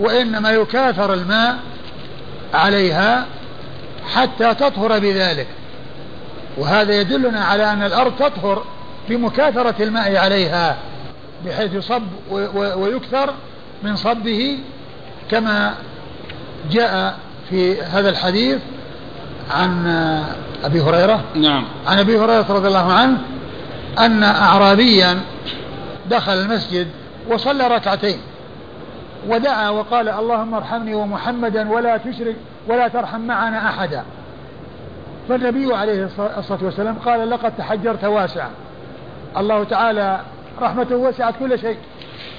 وإنما يكاثر الماء عليها حتى تطهر بذلك. وهذا يدلنا على أن الأرض تطهر بمكاثرة الماء عليها بحيث يصب ويكثر من صبه كما جاء في هذا الحديث عن أبي هريرة. نعم. عن أبي هريرة رضي الله عنه أن أعرابيا دخل المسجد وصلى ركعتين. ودعا وقال اللهم ارحمني ومحمدا ولا تشرك ولا ترحم معنا أحدا. فالنبي عليه الصلاة والسلام قال لقد تحجرت واسعا الله تعالى رحمته وسعت كل شيء.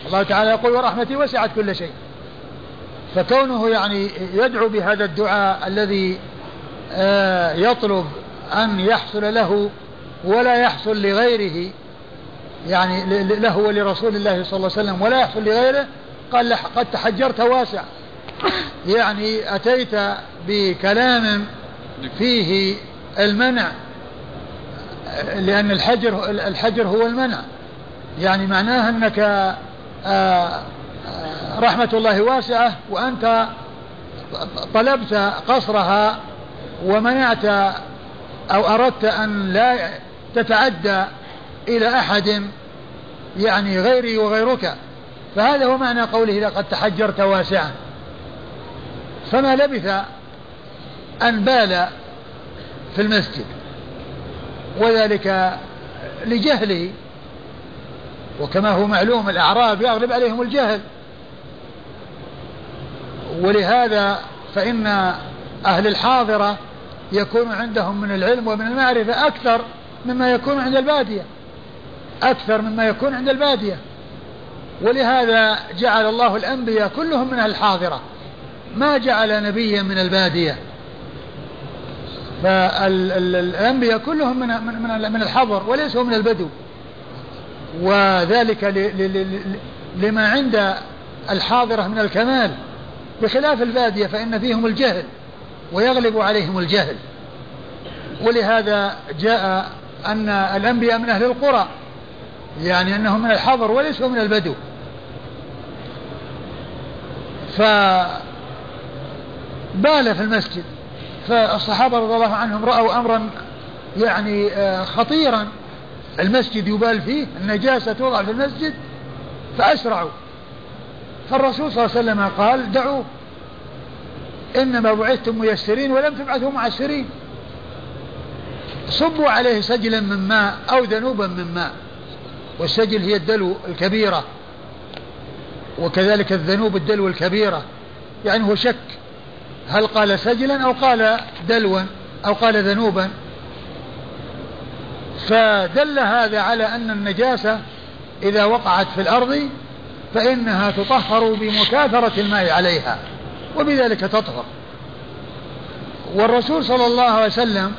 الله تعالى يقول ورحمتي وسعت كل شيء. فكونه يعني يدعو بهذا الدعاء الذي آه، يطلب أن يحصل له ولا يحصل لغيره يعني له ولرسول الله صلى الله عليه وسلم ولا يحصل لغيره قال قد تحجرت واسع. يعني أتيت بكلام فيه المنع لأن الحجر الحجر هو المنع. يعني معناه أنك آه، آه، رحمة الله واسعة وأنت طلبت قصرها ومنعت أو أردت أن لا تتعدى إلى أحد يعني غيري وغيرك. فهذا هو معنى قوله لقد تحجرت واسعا. فما لبث أن بال في المسجد وذلك لجهله وكما هو معلوم الأعراب يغلب عليهم الجهل. ولهذا فإن أهل الحاضرة يكون عندهم من العلم ومن المعرفة أكثر مما يكون عند البادية أكثر مما يكون عند البادية. ولهذا جعل الله الأنبياء كلهم من الحاضرة. ما جعل نبيا من البادية. فالأنبياء كلهم من من من الحضر وليسوا من البدو. وذلك لما عند الحاضرة من الكمال. بخلاف البادية فإن فيهم الجهل ويغلب عليهم الجهل. ولهذا جاء أن الأنبياء من أهل القرى. يعني أنهم من الحضر وليسوا من البدو. فبال في المسجد. فالصحابة رضي الله عنهم رأوا أمرا يعني آه، خطيرا. المسجد يبال فيه النجاسة توضع في المسجد فأسرعوا. فالرسول صلى الله عليه وسلم قال دعوه. إنما بعثتم ميسرين ولم تبعثوا معسرين. صبوا عليه سجلا من ماء أو ذنوبا من ماء. والسجل هي الدلو الكبيرة وكذلك الذنوب الدلو الكبيرة. يعني هو شك هل قال سجلا أو قال دلوا أو قال ذنوبا. فدل هذا على أن النجاسة إذا وقعت في الأرض فإنها تطهر بمكاثرة الماء عليها وبذلك تطهر. والرسول صلى الله عليه وسلم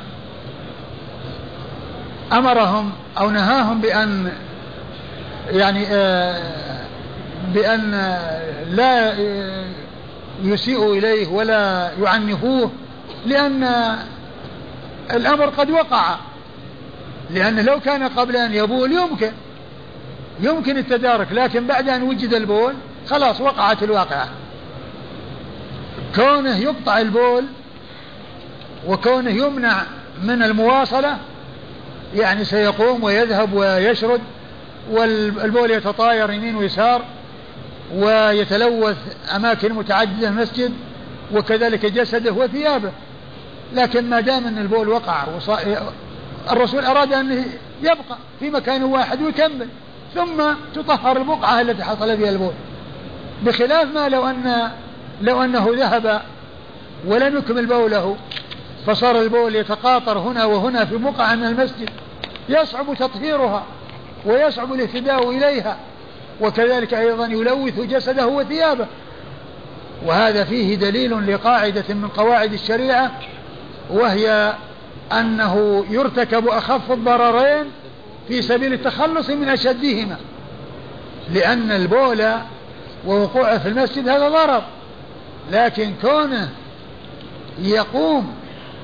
أمرهم أو نهاهم بأن يعني آه، بأن لا يسيئوا إليه ولا يعنفوه لأن الأمر قد وقع. لأن لو كان قبل أن يبول يمكن يمكن التدارك لكن بعد أن وجد البول خلاص وقعت الواقعة. كونه يقطع البول وكونه يمنع من المواصلة يعني سيقوم ويذهب ويشرد. والبول يتطاير يمين ويسار ويتلوث أماكن متعددة المسجد وكذلك جسده وثيابه لكن ما دام أن البول وقع الرسول أراد أن يبقى في مكان واحد ويكمل ثم تطهر البقعة التي حصل فيها البول. بخلاف ما لو أن لو أنه ذهب ولم يكمل بوله فصار البول يتقاطر هنا وهنا في بقعة من المسجد يصعب تطهيرها. ويصعب الاهتداء إليها وكذلك أيضا يلوث جسده وثيابه. وهذا فيه دليل لقاعدة من قواعد الشريعة وهي أنه يرتكب أخف الضررين في سبيل التخلص من أشدهما لأن البول ووقوعه في المسجد هذا ضرر. لكن كونه يقوم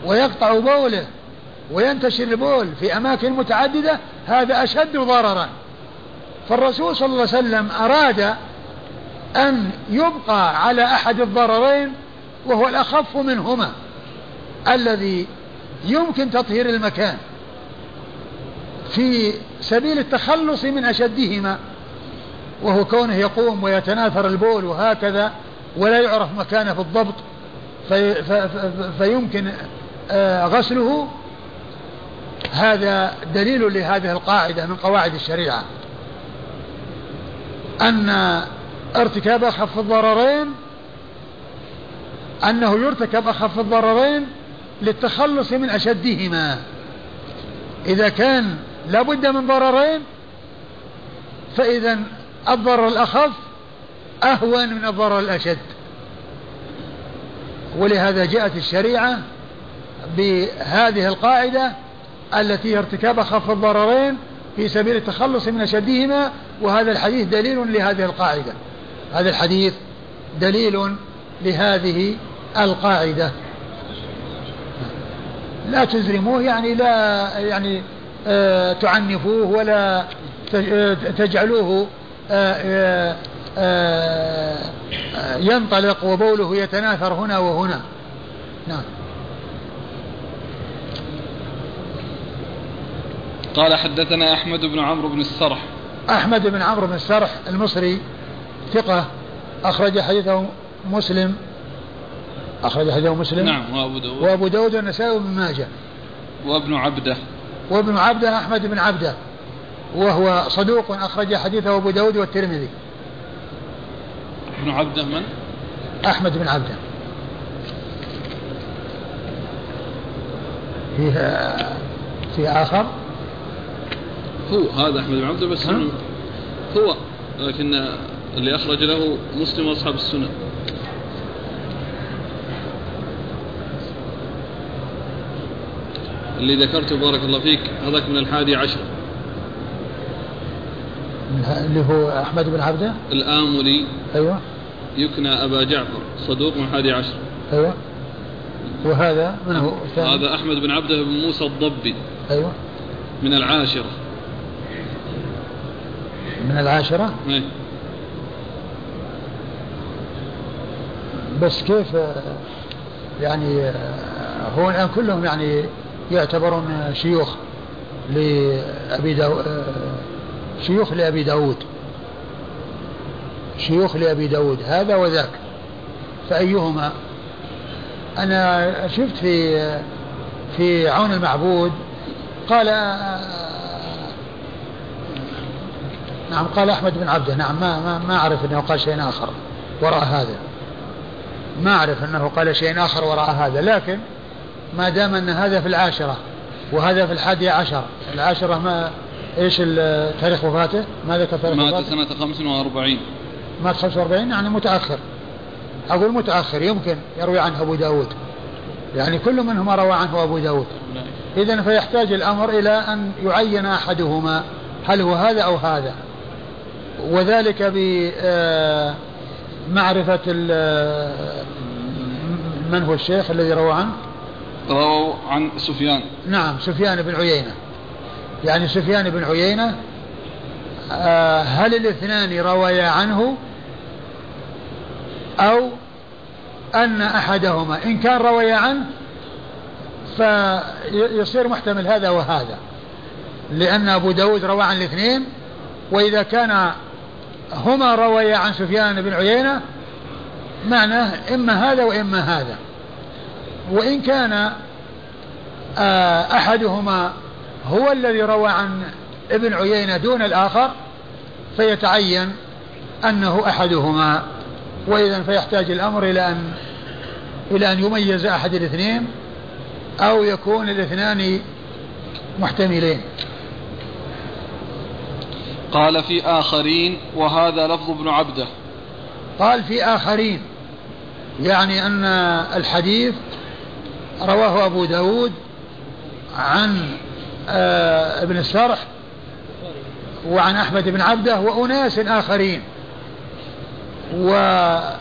ويقطع بوله وينتشر البول في أماكن متعددة هذا أشد ضررا. فالرسول صلى الله عليه وسلم أراد أن يبقى على أحد الضررين وهو الأخف منهما الذي يمكن تطهير المكان. في سبيل التخلص من أشدهما وهو كونه يقوم ويتناثر البول وهكذا ولا يعرف مكانه بالضبط في في فيمكن آه، غسله. هذا دليل لهذه القاعدة من قواعد الشريعة. أن ارتكاب أخف الضررين أنه يرتكب أخف الضررين للتخلص من أشدهما. إذا كان لابد من ضررين فإذا الضرر الأخف أهون من الضرر الأشد. ولهذا جاءت الشريعة بهذه القاعدة التي ارتكاب أخف الضررين في سبيل التخلص من أشدهما وهذا الحديث دليل لهذه القاعدة. هذا الحديث دليل لهذه القاعدة. لا تزرموه يعني لا يعني آه تعنفوه ولا آه، تجعلوه آه, آه، ينطلق وبوله يتناثر هنا وهنا. نعم. قال حدثنا أحمد بن عمرو بن السرح. أحمد بن عمرو بن السرح المصري ثقة أخرج حديثه مسلم. أخرج حديثه مسلم. نعم وأبو داود. وأبو داود والنسائي وابن ماجه. وابن عبده. وابن عبده أحمد بن عبده. وهو صدوق أخرج حديثه أبو داود والترمذي. ابن عبده من؟ أحمد بن عبده. فيه في آخر؟ هو هذا أحمد بن عبده بس هو لكن اللي أخرج له مسلم وأصحاب السنة. اللي ذكرته بارك الله فيك هذاك من الحادي عشر. اللي هو أحمد بن عبده؟ الآملي أيوة. يكنى أبا جعفر صدوق من الحادي عشر. أيوة. وهذا من هو؟ هذا أحمد بن عبده بن موسى الضبي. أيوة. من العاشرة. من العاشرة؟ أي. بس كيف يعني هو الآن كلهم يعني يعتبرون شيوخ لأبي داود شيوخ لأبي داود. شيوخ لأبي داود هذا وذاك. فأيهما؟ أنا شفت في في عون المعبود قال نعم قال أحمد بن عبده نعم ما ما, ما أعرف أنه قال شيء آخر وراء هذا ما أعرف أنه قال شيء آخر وراء هذا لكن ما دام أن هذا في العاشرة وهذا في الحادية عشر العاشرة ما إيش تاريخ وفاته؟ ما ذكر تاريخ وفاته؟ مات سنة 45 مات 45 يعني متأخر أقول متأخر يمكن يروي عنه أبو داود يعني كل منهما روى عنه أبو داود نعم. إذا فيحتاج الأمر إلى أن يعين أحدهما هل هو هذا أو هذا وذلك بمعرفة آه، من هو الشيخ الذي روى عنه؟ رووا عن سفيان. نعم سفيان بن عيينة. يعني سفيان بن عيينة آه، هل الاثنان روايا عنه؟ أو أن أحدهما إن كان روي عنه فيصير محتمل هذا وهذا. لأن أبو داود روى عن الاثنين وإذا كان هما رويا عن سفيان بن عيينة معناه إما هذا وإما هذا. وإن كان آه، أحدهما هو الذي روى عن ابن عيينة دون الآخر فيتعين أنه أحدهما. وإذا فيحتاج الأمر إلى أن إلى أن يميز أحد الاثنين أو يكون الاثنان محتملين. قال في آخرين وهذا لفظ ابن عبده. قال في آخرين يعني أن الحديث رواه أبو داود عن آه ابن السرح وعن أحمد بن عبده وأناس آخرين. وأتى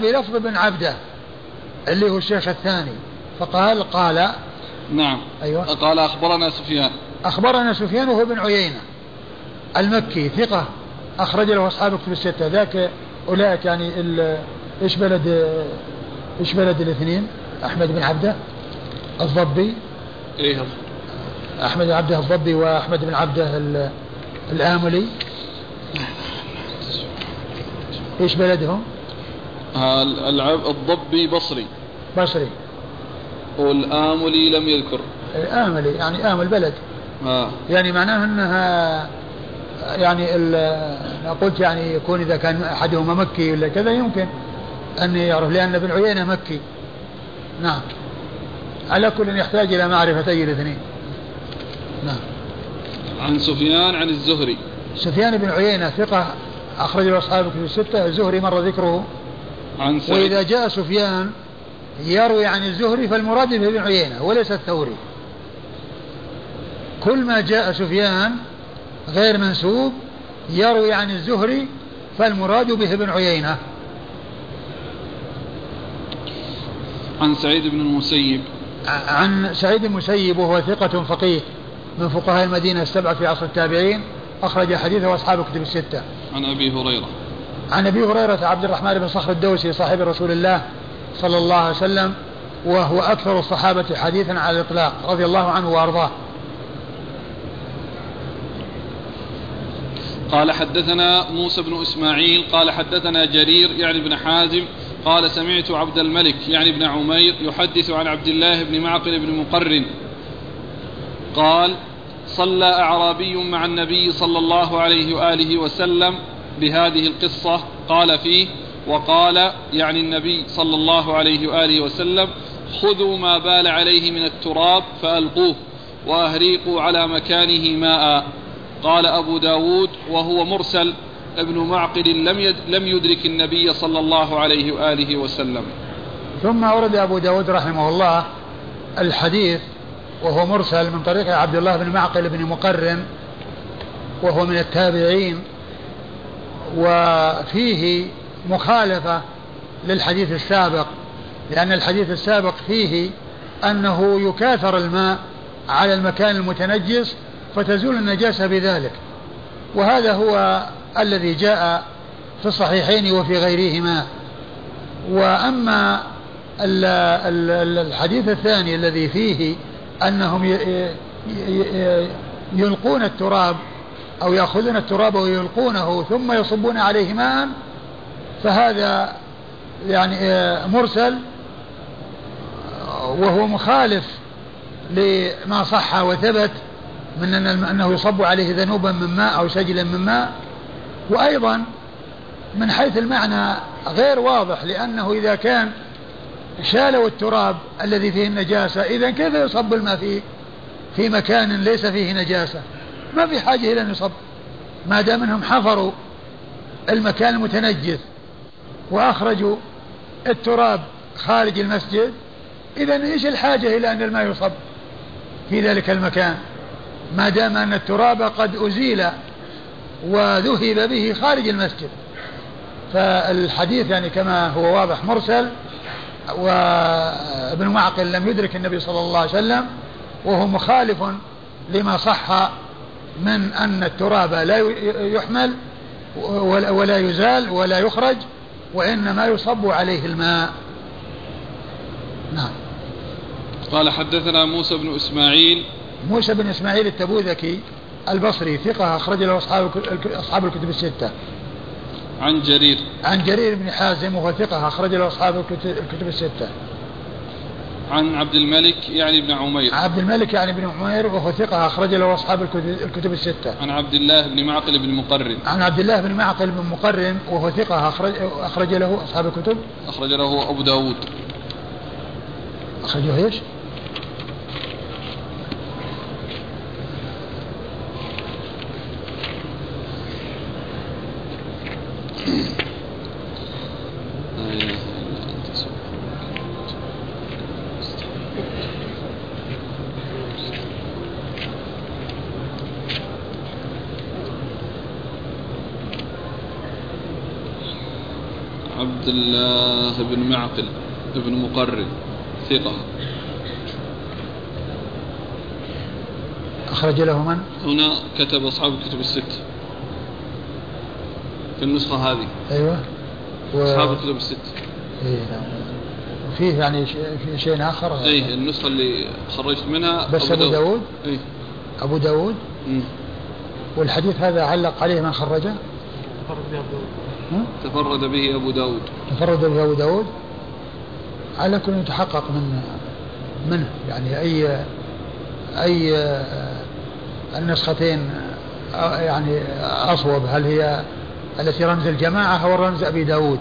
بلفظ ابن عبده اللي هو الشيخ الثاني فقال قال نعم. أيوة. قال أخبرنا سفيان. أخبرنا سفيان وهو ابن عيينة. المكي ثقة أخرج له أصحاب كتب الستة. ذاك أولئك يعني إيش بلد إيش بلد الاثنين؟ أحمد بن عبده الضبي. إيه. أحمد بن عبده الضبي وأحمد بن عبده الآملي. إيش بلدهم؟ الضبي بصري. بصري. والآملي لم يذكر. آملي يعني آمل بلد. آه. يعني معناه أنها يعني أنا قلت يعني يكون إذا كان أحدهما مكي ولا كذا يمكن أن يعرف لأن ابن عيينة مكي. نعم. على كل يحتاج إلى معرفتي الاثنين. نعم. عن سفيان عن الزهري. سفيان بن عيينة ثقة أخرج له أصحاب في الستة. الزهري مر ذكره. عن سعيد. وإذا جاء سفيان يروي عن الزهري فالمراد به ابن عيينة وليس الثوري. كل ما جاء سفيان غير منسوب يروي عن الزهري فالمراد به ابن عيينة. عن سعيد بن المسيب. عن سعيد المسيب وهو ثقة فقيه من فقهاء المدينة السبعة في عصر التابعين أخرج حديثه أصحاب كتب الستة. عن أبي هريرة. عن أبي هريرة عبد الرحمن بن صخر الدوسي صاحب رسول الله صلى الله عليه وسلم وهو أكثر الصحابة حديثا على الإطلاق رضي الله عنه وأرضاه. قال حدثنا موسى بن إسماعيل قال حدثنا جرير يعني بن حازم قال سمعت عبد الملك يعني بن عمير يحدث عن عبد الله بن معقل بن مقرن. قال صلى أعرابي مع النبي صلى الله عليه وآله وسلم بهذه القصة قال فيه وقال يعني النبي صلى الله عليه وآله وسلم خذوا ما بال عليه من التراب فألقوه وأهريقوا على مكانه ماء. قال أبو داود وهو مرسل ابن معقل لم لم يدرك النبي صلى الله عليه وآله وسلم. ثم ورد أبو داود رحمه الله الحديث وهو مرسل من طريق عبد الله بن معقل بن مقرن وهو من التابعين وفيه مخالفة للحديث السابق لأن الحديث السابق فيه أنه يكاثر الماء على المكان المتنجس فتزول النجاسة بذلك. وهذا هو الذي جاء في الصحيحين وفي غيرهما. وأما الحديث الثاني الذي فيه أنهم يلقون التراب أو يأخذون التراب ويلقونه ثم يصبون عليه ماء فهذا يعني مرسل وهو مخالف لما صح وثبت. من أن أنه يصب عليه ذنوبا من ماء أو سجلا من ماء. وأيضا من حيث المعنى غير واضح لأنه إذا كان شالوا التراب الذي فيه النجاسة إذا كيف يصب الماء فيه في مكان ليس فيه نجاسة؟ ما في حاجة إلى أن يصب ما دام أنهم حفروا المكان المتنجس وأخرجوا التراب خارج المسجد إذا إيش الحاجة إلى أن الماء يصب في ذلك المكان؟ ما دام أن التراب قد أزيل وذهب به خارج المسجد. فالحديث يعني كما هو واضح مرسل وابن معقل لم يدرك النبي صلى الله عليه وسلم وهو مخالف لما صح من أن التراب لا يحمل ولا يزال ولا يخرج وإنما يصب عليه الماء. نعم. قال حدثنا موسى بن إسماعيل موسى بن إسماعيل التبوذكي البصري ثقة أخرج له أصحاب أصحاب الكتب الستة. عن جرير. عن جرير بن حازم وهو ثقة أخرج له أصحاب الكتب الستة. عن عبد الملك يعني بن عمير. عبد الملك يعني بن عمير وهو ثقة أخرج له أصحاب الكتب الستة. عن عبد الله بن معقل بن مقرن. عن عبد الله بن معقل بن مقرن وهو ثقة أخرج أخرج له أصحاب الكتب. أخرج له أبو داود. أخرجه إيش؟ عبد الله بن معقل بن مقرن ثقة أخرج له من؟ هنا كتب أصحاب الكتب الست في النسخة هذه. أيوة. و... أصحاب الكتب الست إيه نعم فيه يعني في شيء آخر؟ إيه النسخة اللي خرجت منها بس أبو, أبو داود؟ إيه. أبو داود؟ مم. والحديث هذا علق عليه من خرجه؟ تفرد به أبو داود. تفرد به أبو داود. تفرد به أبو داود؟ على كل يتحقق من منه. يعني أي أي النسختين يعني أصوب. هل هي التي رمز الجماعة أو رمز أبي داود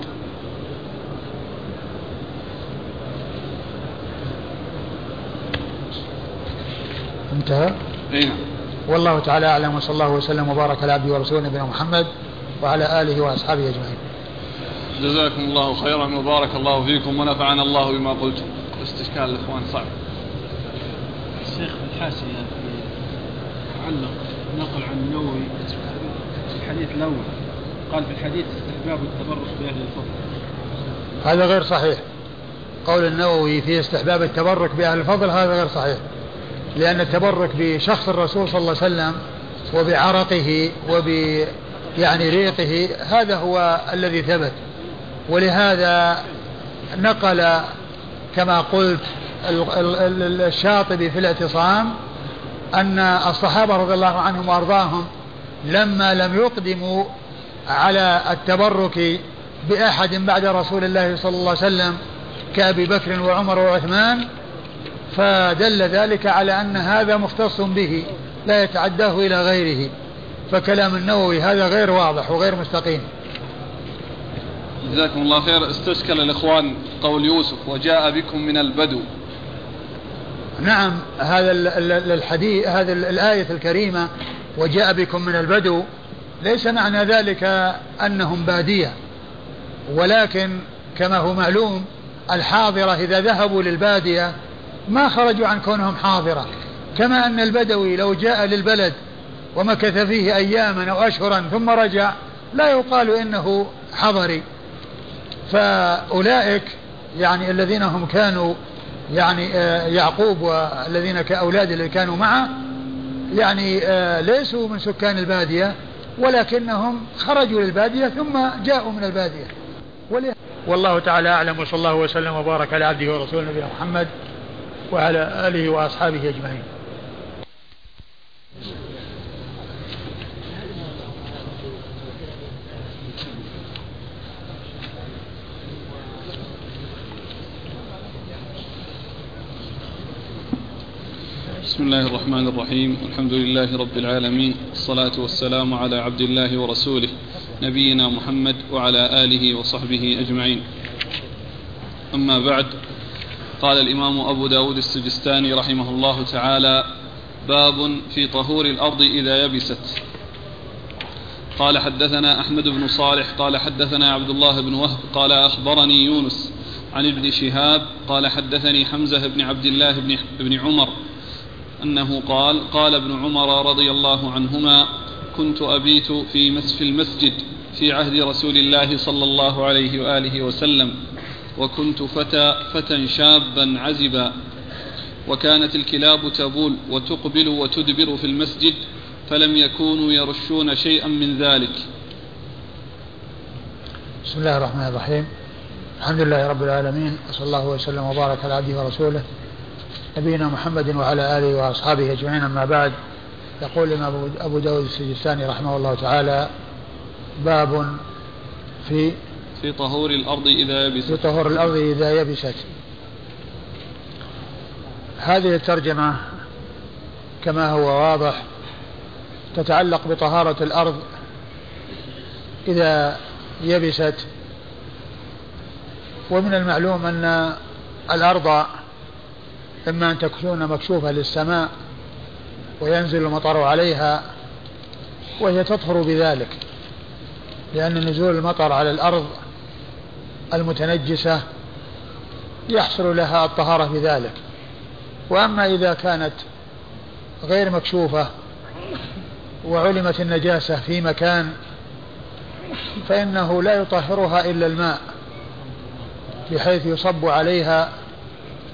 انتهى اي والله تعالى أعلم وصلى الله وسلم وبارك على عبده ورسوله نبينا محمد وعلى آله وأصحابه أجمعين. جزاكم الله خيرا وبارك الله فيكم ونفعنا الله بما قلتم. استشكال الإخوان صعب. الشيخ الحاشيه علق نقل عن النووي الحديث الأول قال في الحديث استحباب التبرك بأهل الفضل. هذا غير صحيح. قول النووي في استحباب التبرك بأهل الفضل هذا غير صحيح. لأن التبرك بشخص الرسول صلى الله عليه وسلم وبعرقه وب يعني ريقه هذا هو الذي ثبت ولهذا نقل كما قلت الشاطبي في الاعتصام أن الصحابة رضي الله عنهم وأرضاهم لما لم يقدموا على التبرك بأحد بعد رسول الله صلى الله عليه وسلم كأبي بكر وعمر وعثمان فدل ذلك على أن هذا مختص به لا يتعداه إلى غيره. فكلام النووي هذا غير واضح وغير مستقيم. جزاكم الله خير. استشكل الإخوان قول يوسف وجاء بكم من البدو. نعم هذا الحديث هذا الآية الكريمة وجاء بكم من البدو. ليس معنى ذلك أنهم بادية ولكن كما هو معلوم الحاضرة إذا ذهبوا للبادية ما خرجوا عن كونهم حاضرة كما أن البدوي لو جاء للبلد ومكث فيه أياما أو أشهرا ثم رجع لا يقال إنه حضري. فأولئك يعني الذين هم كانوا يعني آه، يعقوب والذين كأولاد اللي كانوا معه يعني آه، ليسوا من سكان البادية ولكنهم خرجوا للبادية ثم جاءوا من البادية. والله تعالى أعلم وصلى الله وسلم وبارك على عبده ورسوله نبينا محمد وعلى آله وأصحابه أجمعين. بسم الله الرحمن الرحيم. الحمد لله رب العالمين. الصلاة والسلام على عبد الله ورسوله نبينا محمد وعلى آله وصحبه أجمعين. أما بعد قال الإمام أبو داود السجستاني رحمه الله تعالى باب في طهور الأرض إذا يبست. قال حدثنا أحمد بن صالح قال حدثنا عبد الله بن وهب قال أخبرني يونس عن ابن شهاب قال حدثني حمزة بن عبد الله بن, بن عمر أنه قال قال ابن عمر رضي الله عنهما كنت أبيت في في المسجد في عهد رسول الله صلى الله عليه وآله وسلم وكنت فتى فتى شابا عزبا وكانت الكلاب تبول وتقبل وتدبر في المسجد فلم يكونوا يرشون شيئا من ذلك. بسم الله الرحمن الرحيم. الحمد لله رب العالمين وصلى الله وسلم وبارك على عبده ورسوله نبينا محمد وعلى آله وأصحابه أجمعين. أما بعد يقول الإمام ابو داود السجستاني رحمه الله تعالى باب في في طهور الأرض إذا يبست. في طهور الأرض إذا يبست. هذه الترجمة كما هو واضح تتعلق بطهارة الأرض إذا يبست. ومن المعلوم أن الأرض إما أن تكون مكشوفة للسماء وينزل المطر عليها وهي تطهر بذلك لأن نزول المطر على الأرض المتنجسة يحصل لها الطهارة بذلك. وأما إذا كانت غير مكشوفة وعلمت النجاسة في مكان فإنه لا يطهرها إلا الماء بحيث يصب عليها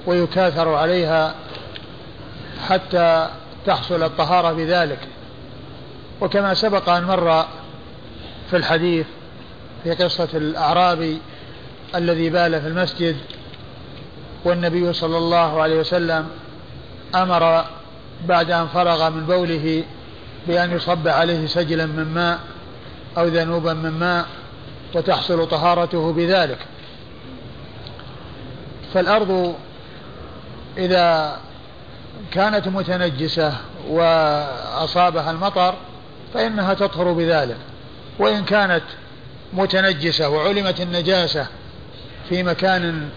ويكاثر عليها حتى تحصل الطهارة بذلك. وكما سبق أن مر في الحديث في قصة الأعرابي الذي بال في المسجد والنبي صلى الله عليه وسلم أمر بعد أن فرغ من بوله بأن يصب عليه سجلا من ماء أو ذنوبا من ماء وتحصل طهارته بذلك. فالأرض إذا كانت متنجسة وأصابها المطر فإنها تطهر بذلك. وإن كانت متنجسة وعلمت النجاسة في مكان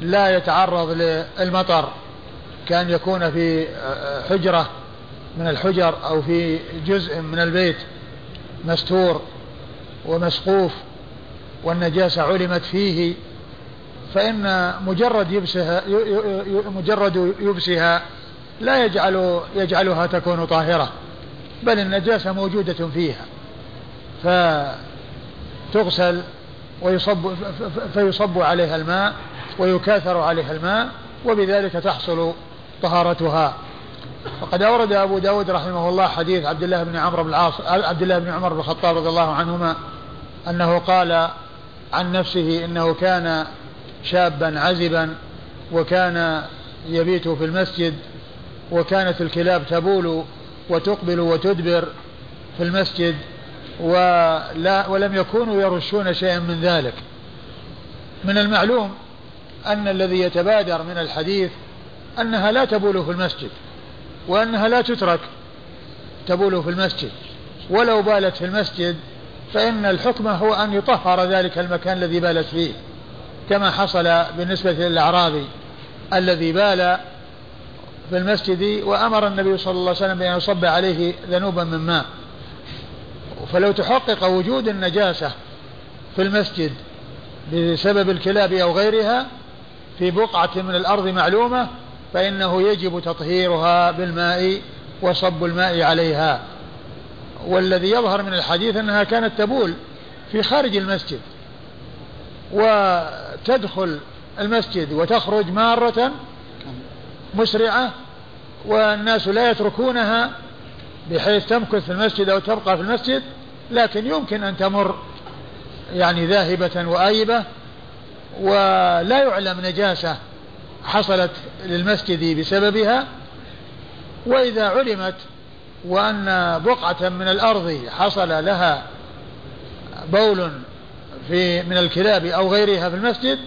لا يتعرض للمطر كأن يكون في حجرة من الحجر أو في جزء من البيت مستور ومسقوف والنجاسة علمت فيه فإن مجرد يبسها مجرد يبسها لا يجعل يجعلها تكون طاهرة بل النجاسة موجودة فيها فتغسل ويصب فيصب عليها الماء ويكاثر عليها الماء وبذلك تحصل طهارتها. وقد أورد أبو داود رحمه الله حديث عبد الله بن عمرو بن العاص عبد الله بن عمر بن الخطاب رضي الله عنهما أنه قال عن نفسه إنه كان شابا عزبا وكان يبيت في المسجد وكانت الكلاب تبول وتقبل وتدبر في المسجد ولا ولم يكونوا يرشون شيئا من ذلك. من المعلوم أن الذي يتبادر من الحديث أنها لا تبول في المسجد وأنها لا تترك تبول في المسجد. ولو بالت في المسجد فإن الحكم هو أن يطهر ذلك المكان الذي بالت فيه. كما حصل بالنسبة للأعرابي الذي بال في المسجد وأمر النبي صلى الله عليه وسلم بأن يصب عليه ذنوبا من ماء. فلو تحقق وجود النجاسة في المسجد بسبب الكلاب أو غيرها في بقعة من الأرض معلومة فإنه يجب تطهيرها بالماء وصب الماء عليها. والذي يظهر من الحديث أنها كانت تبول في خارج المسجد. وتدخل المسجد وتخرج مارة مسرعة والناس لا يتركونها بحيث تمكث في المسجد أو تبقى في المسجد لكن يمكن أن تمر يعني ذاهبة وآيبة ولا يعلم نجاسة حصلت للمسجد بسببها. وإذا علمت وأن بقعة من الأرض حصل لها بول في من الكلاب أو غيرها في المسجد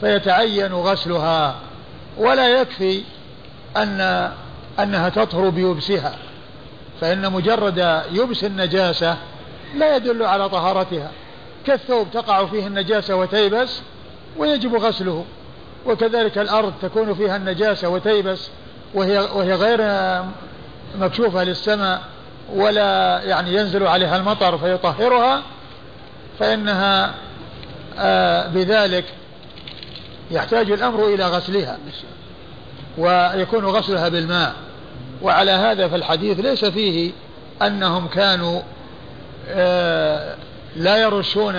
فيتعين غسلها ولا يكفي أن أنها تطهر بيبسها فإن مجرد يبس النجاسة لا يدل على طهارتها كالثوب تقع فيه النجاسة وتيبس ويجب غسله وكذلك الأرض تكون فيها النجاسة وتيبس وهي, وهي غير مكشوفة للسماء ولا يعني ينزل عليها المطر فيطهرها فإنها بذلك يحتاج الأمر إلى غسلها ويكون غسلها بالماء. وعلى هذا فالحديث ليس فيه أنهم كانوا آه لا يرشون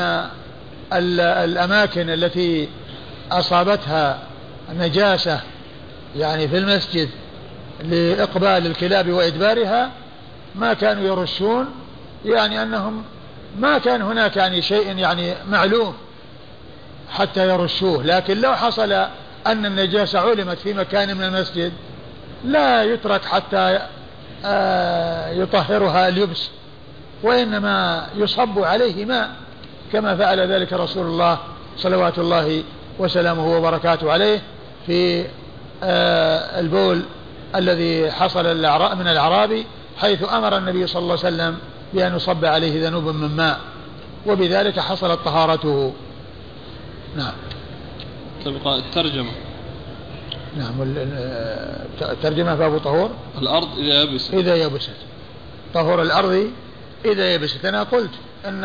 الأماكن التي أصابتها نجاسة يعني في المسجد لإقبال الكلاب وإدبارها. ما كانوا يرشون يعني أنهم ما كان هناك يعني شيء يعني معلوم. حتى يرشوه لكن لو حصل أن النجاسة علمت في مكان من المسجد لا يترك حتى آه، يطهرها اليبس وإنما يصب عليه ماء كما فعل ذلك رسول الله صلوات الله وسلامه وبركاته عليه في آه، البول الذي حصل من الأعرابي حيث أمر النبي صلى الله عليه وسلم بأن يصب عليه ذنوب من ماء وبذلك حصلت طهارته. نعم. تبقى الترجمة. نعم الترجمة باب طهور؟ الأرض إذا يبست. إذا يبست. طهور الأرض إذا يبست. أنا قلت أن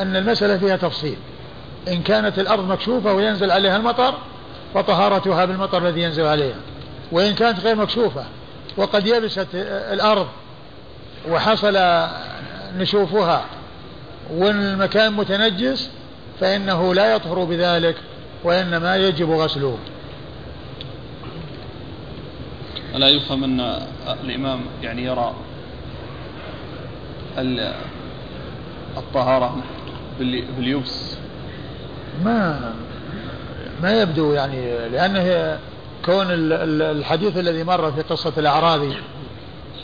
أن المسألة فيها تفصيل. إن كانت الأرض مكشوفة وينزل عليها المطر فطهارتها بالمطر الذي ينزل عليها. وإن كانت غير مكشوفة وقد يبست الأرض وحصل نشوفها والمكان متنجس فإنه لا يطهر بذلك وإنما يجب غسله. ألا يفهم أن الإمام يعني يرى الطهارة باليبس؟ ما ما يبدو يعني لأنه كون الحديث الذي مر في قصة الأعرابي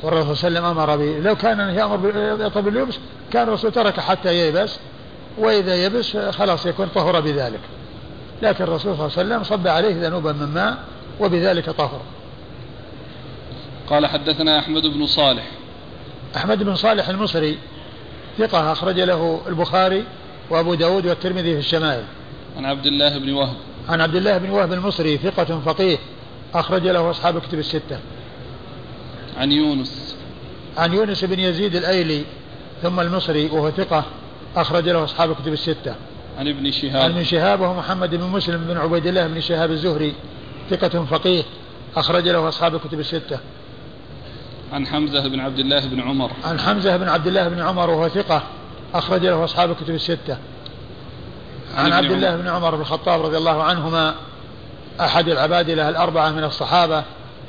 والرسول صلى الله عليه وسلم أمر به لو كان يأمر يطلب باليبس كان الرسول ترك حتى ييبس. وإذا يبس خلاص يكون طهر بذلك. لكن الرسول صلى الله عليه وسلم صب عليه ذنوبا من ماء وبذلك طهر. قال حدثنا أحمد بن صالح. أحمد بن صالح المصري ثقة أخرج له البخاري وأبو داود والترمذي في الشمائل. عن عبد الله بن وهب. عن عبد الله بن وهب المصري ثقة فقيه أخرج له أصحاب كتب الستة. عن يونس. عن يونس بن يزيد الأيلي ثم المصري وهو ثقة أخرج له أصحاب كتب الستة. عن ابن شهاب. عن ابن شهاب وهو محمد بن مسلم بن عبيد الله بن شهاب الزهري ثقة فقيه أخرج له أصحاب الكتب الستة. عن حمزة بن عبد الله بن عمر. عن حمزة بن عبد الله بن عمر وهو ثقة أخرج له أصحاب الكتب الستة. عن عبد الله بن عمر بن الخطاب رضي الله عنهما أحد العبادلة الأربعة من الصحابة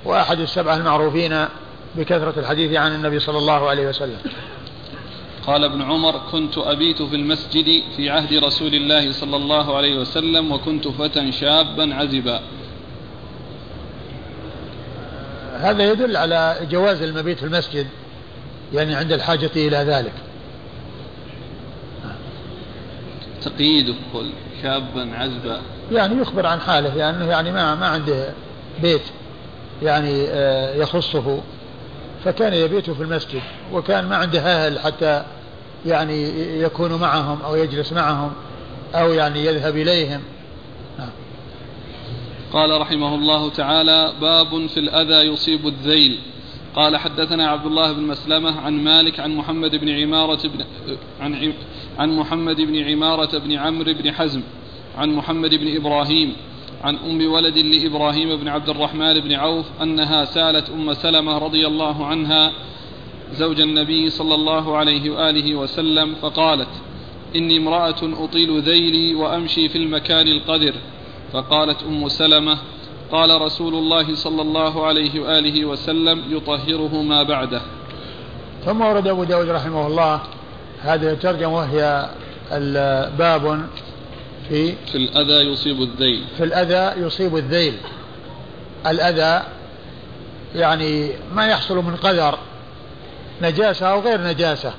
وأحد السبعة المعروفين بكثرة الحديث عن النبي صلى الله عليه وسلم. قال ابن عمر كنت أبيت في المسجد في عهد رسول الله صلى الله عليه وسلم وكنت فتى شابا عزبا. هذا يدل على جواز المبيت في المسجد يعني عند الحاجة إلى ذلك. تقييد قل شابا عزبا. يعني يخبر عن حاله لأنه يعني ما ما عنده بيت يعني آه، يخصه. فكان يبيت في المسجد وكان ما عنده أهل حتى يعني يكون معهم أو يجلس معهم أو يعني يذهب إليهم. قال رحمه الله تعالى باب في الأذى يصيب الذيل قال حدثنا عبد الله بن مسلمة عن مالك عن محمد بن عمارة بن عن عن محمد بن عمارة بن عمرو بن حزم عن محمد بن إبراهيم عن أم ولد لإبراهيم بن عبد الرحمن بن عوف أنها سالت أم سلمة رضي الله عنها زوج النبي صلى الله عليه وآله وسلم فقالت إني امرأة أطيل ذيلي وأمشي في المكان القذر. فقالت أم سلمة قال رسول الله صلى الله عليه وآله وسلم يطهره ما بعده. ثم ورد أبو داود رحمه الله هذه الترجمة وهي باب في في الأذى يصيب الذيل. في الأذى يصيب الذيل. الأذى يعني ما يحصل من قدر نجاسة أو غير نجاسة.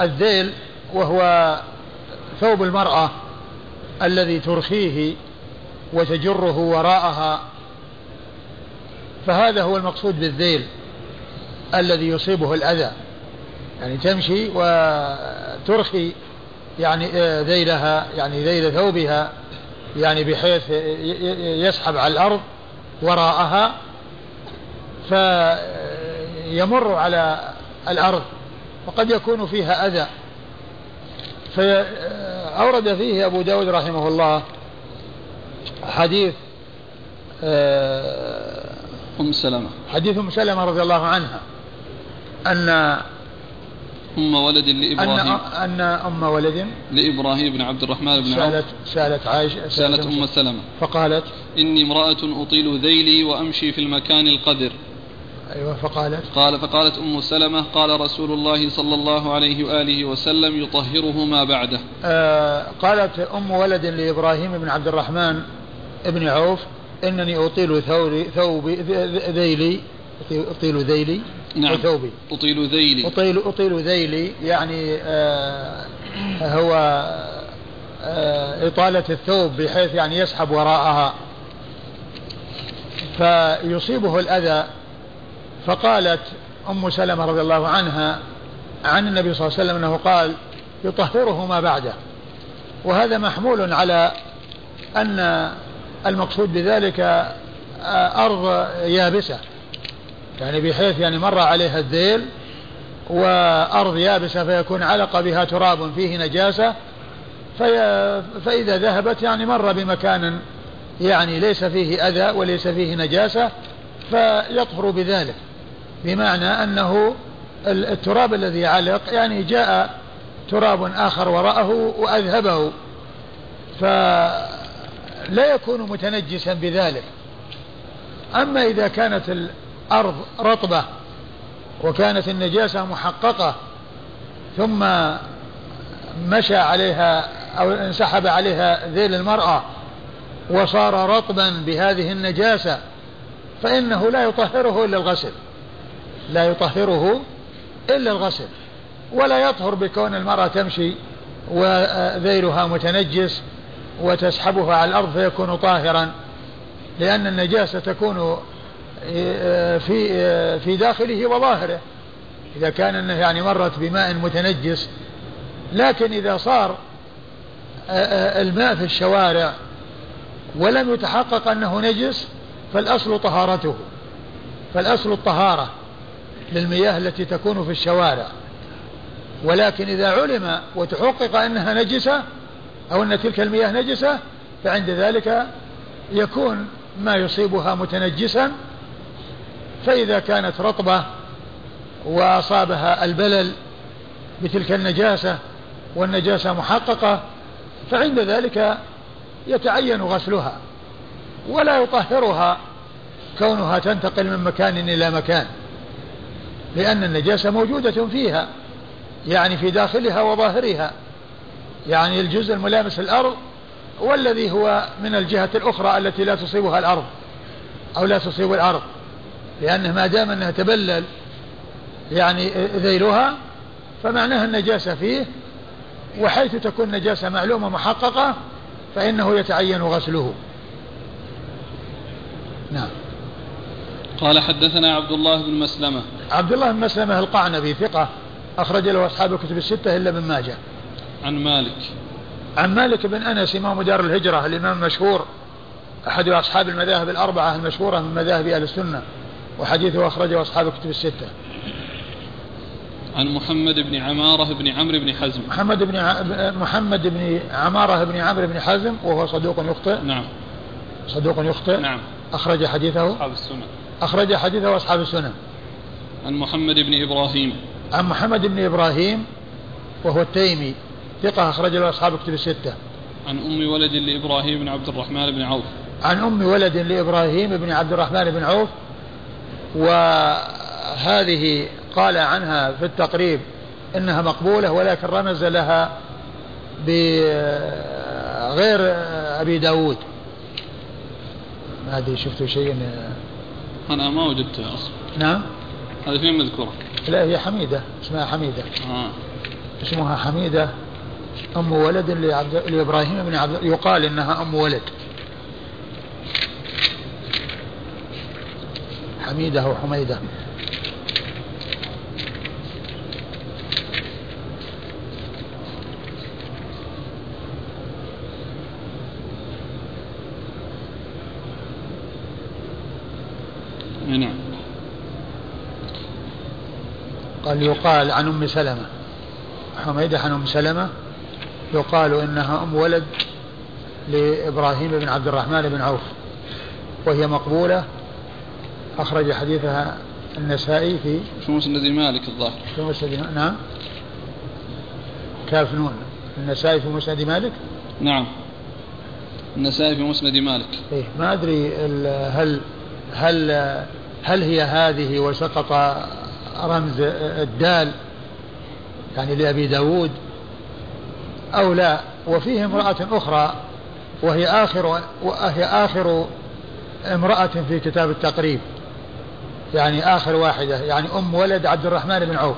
الذيل وهو ثوب المرأة الذي ترخيه وتجره وراءها. فهذا هو المقصود بالذيل الذي يصيبه الأذى. يعني تمشي وترخي يعني آه، ذيلها يعني ذيل ثوبها يعني بحيث يسحب على الأرض وراءها. فيمر على الأرض وقد يكون فيها أذى. فأورد فيه أبو داود رحمه الله حديث آه، أم سلمة. حديث أم سلمة رضي الله عنها أن أم ولد لإبراهيم. أن, أن أم ولد لإبراهيم بن عبد الرحمن بن سألت سألت عائشة سألت أم سلمة. فقالت إني امرأة أطيل ذيلي وأمشي في المكان القدر أيوة فقالت؟ قال فقالت أم سلمة قال رسول الله صلى الله عليه وآله وسلم يطهره ما بعده. آه قالت أم ولد لإبراهيم بن عبد الرحمن بن عوف إنني أطيل ثوري ثوبي ذيلي أطيل ذيلي نعم. ثوبي. أطيل ذيلي. أطيل أطيل ذيلي يعني آه هو آه إطالة الثوب بحيث يعني يسحب وراءها. فيصيبه الأذى فقالت أم سلمة رضي الله عنها عن النبي صلى الله عليه وسلم أنه قال يطهره ما بعده. وهذا محمول على أن المقصود بذلك أرض يابسة. يعني بحيث يعني مر عليها الذيل وأرض يابسة فيكون علق بها تراب فيه نجاسة. في فإذا ذهبت يعني مر بمكان يعني ليس فيه أذى وليس فيه نجاسة فيطهر بذلك. بمعنى أنه التراب الذي علق يعني جاء تراب آخر وراءه وأذهبه. فلا يكون متنجسا بذلك. أما إذا كانت الأرض رطبة وكانت النجاسة محققة ثم مشى عليها أو انسحب عليها ذيل المرأة وصار رطبا بهذه النجاسة فإنه لا يطهره إلا الغسل. لا يطهره إلا الغسل ولا يطهر بكون المرأة تمشي وذيلها متنجس وتسحبها على الأرض فيكون طاهرا لأن النجاسة تكون في في داخله وظاهره. إذا كان أنه يعني مرت بماء متنجس لكن إذا صار الماء في الشوارع ولم يتحقق أنه نجس فالأصل طهارته فالأصل الطهارة. للمياه التي تكون في الشوارع. ولكن إذا علم وتحقق أنها نجسة أو أن تلك المياه نجسة فعند ذلك يكون ما يصيبها متنجسا. فإذا كانت رطبة وأصابها البلل بتلك النجاسة والنجاسة محققة فعند ذلك يتعين غسلها ولا يطهرها كونها تنتقل من مكان إلى مكان. لأن النجاسة موجودة فيها يعني في داخلها وظاهرها. يعني الجزء الملامس الأرض والذي هو من الجهة الأخرى التي لا تصيبها الأرض أو لا تصيب الأرض. لأنه ما دام أنها تبلل يعني ذيلها فمعناها النجاسة فيه وحيث تكون نجاسة معلومة محققة فإنه يتعين غسله. نعم. قال حدثنا عبد الله بن مسلمة. عبد الله بن مسلمة القعنبي ثقة أخرج له أصحاب الكتب الستة إلا ابن ماجه. عن مالك. عن مالك بن أنس إمام دار الهجرة الإمام المشهور أحد أصحاب المذاهب الأربعة المشهورة من مذاهب أهل السنة وحديثه أخرجه أصحاب الكتب الستة. عن محمد بن عمارة بن عمرو بن حزم. محمد بن ع... محمد بن عمارة بن عمرو بن حزم وهو صدوق يخطئ. نعم. صدوق يخطئ. نعم. أخرج حديثه. أصحاب السنة. أخرج حديثه أصحاب السنة عن محمد بن إبراهيم. عن محمد بن إبراهيم وهو التيمي ثقة أخرج له أصحاب الكتب الستة. عن أم ولد لإبراهيم بن عبد الرحمن بن عوف. عن أم ولد لإبراهيم بن عبد الرحمن بن عوف وهذه قال عنها في التقريب إنها مقبولة ولكن رمز لها بغير أبي داود. ما أدري شفتوا شيء أنا ما وجدتها أصلا نعم. هذه فين مذكورة؟ لا هي حميدة. اسمها حميدة. آه. اسمها حميدة. أم ولد لعبد لإبراهيم بن عبد يقال إنها أم ولد. حميدة أو حميدة نعم. قال يقال عن أم سلمة حميدة عن أم سلمة يقال إنها أم ولد لإبراهيم بن عبد الرحمن بن عوف وهي مقبولة. أخرج حديثها النسائي في في مسند مالك الظاهر. في مسند نعم. كاف نون. النسائي في مسند مالك؟ نعم. النسائي في مسند مالك. إيه ما أدري هل هل هل هي هذه وسقط رمز الدال يعني لأبي داود أو لا؟ وفيه امرأة أخرى وهي آخر وهي آخر امرأة في كتاب التقريب يعني آخر واحدة يعني أم ولد عبد الرحمن بن عوف.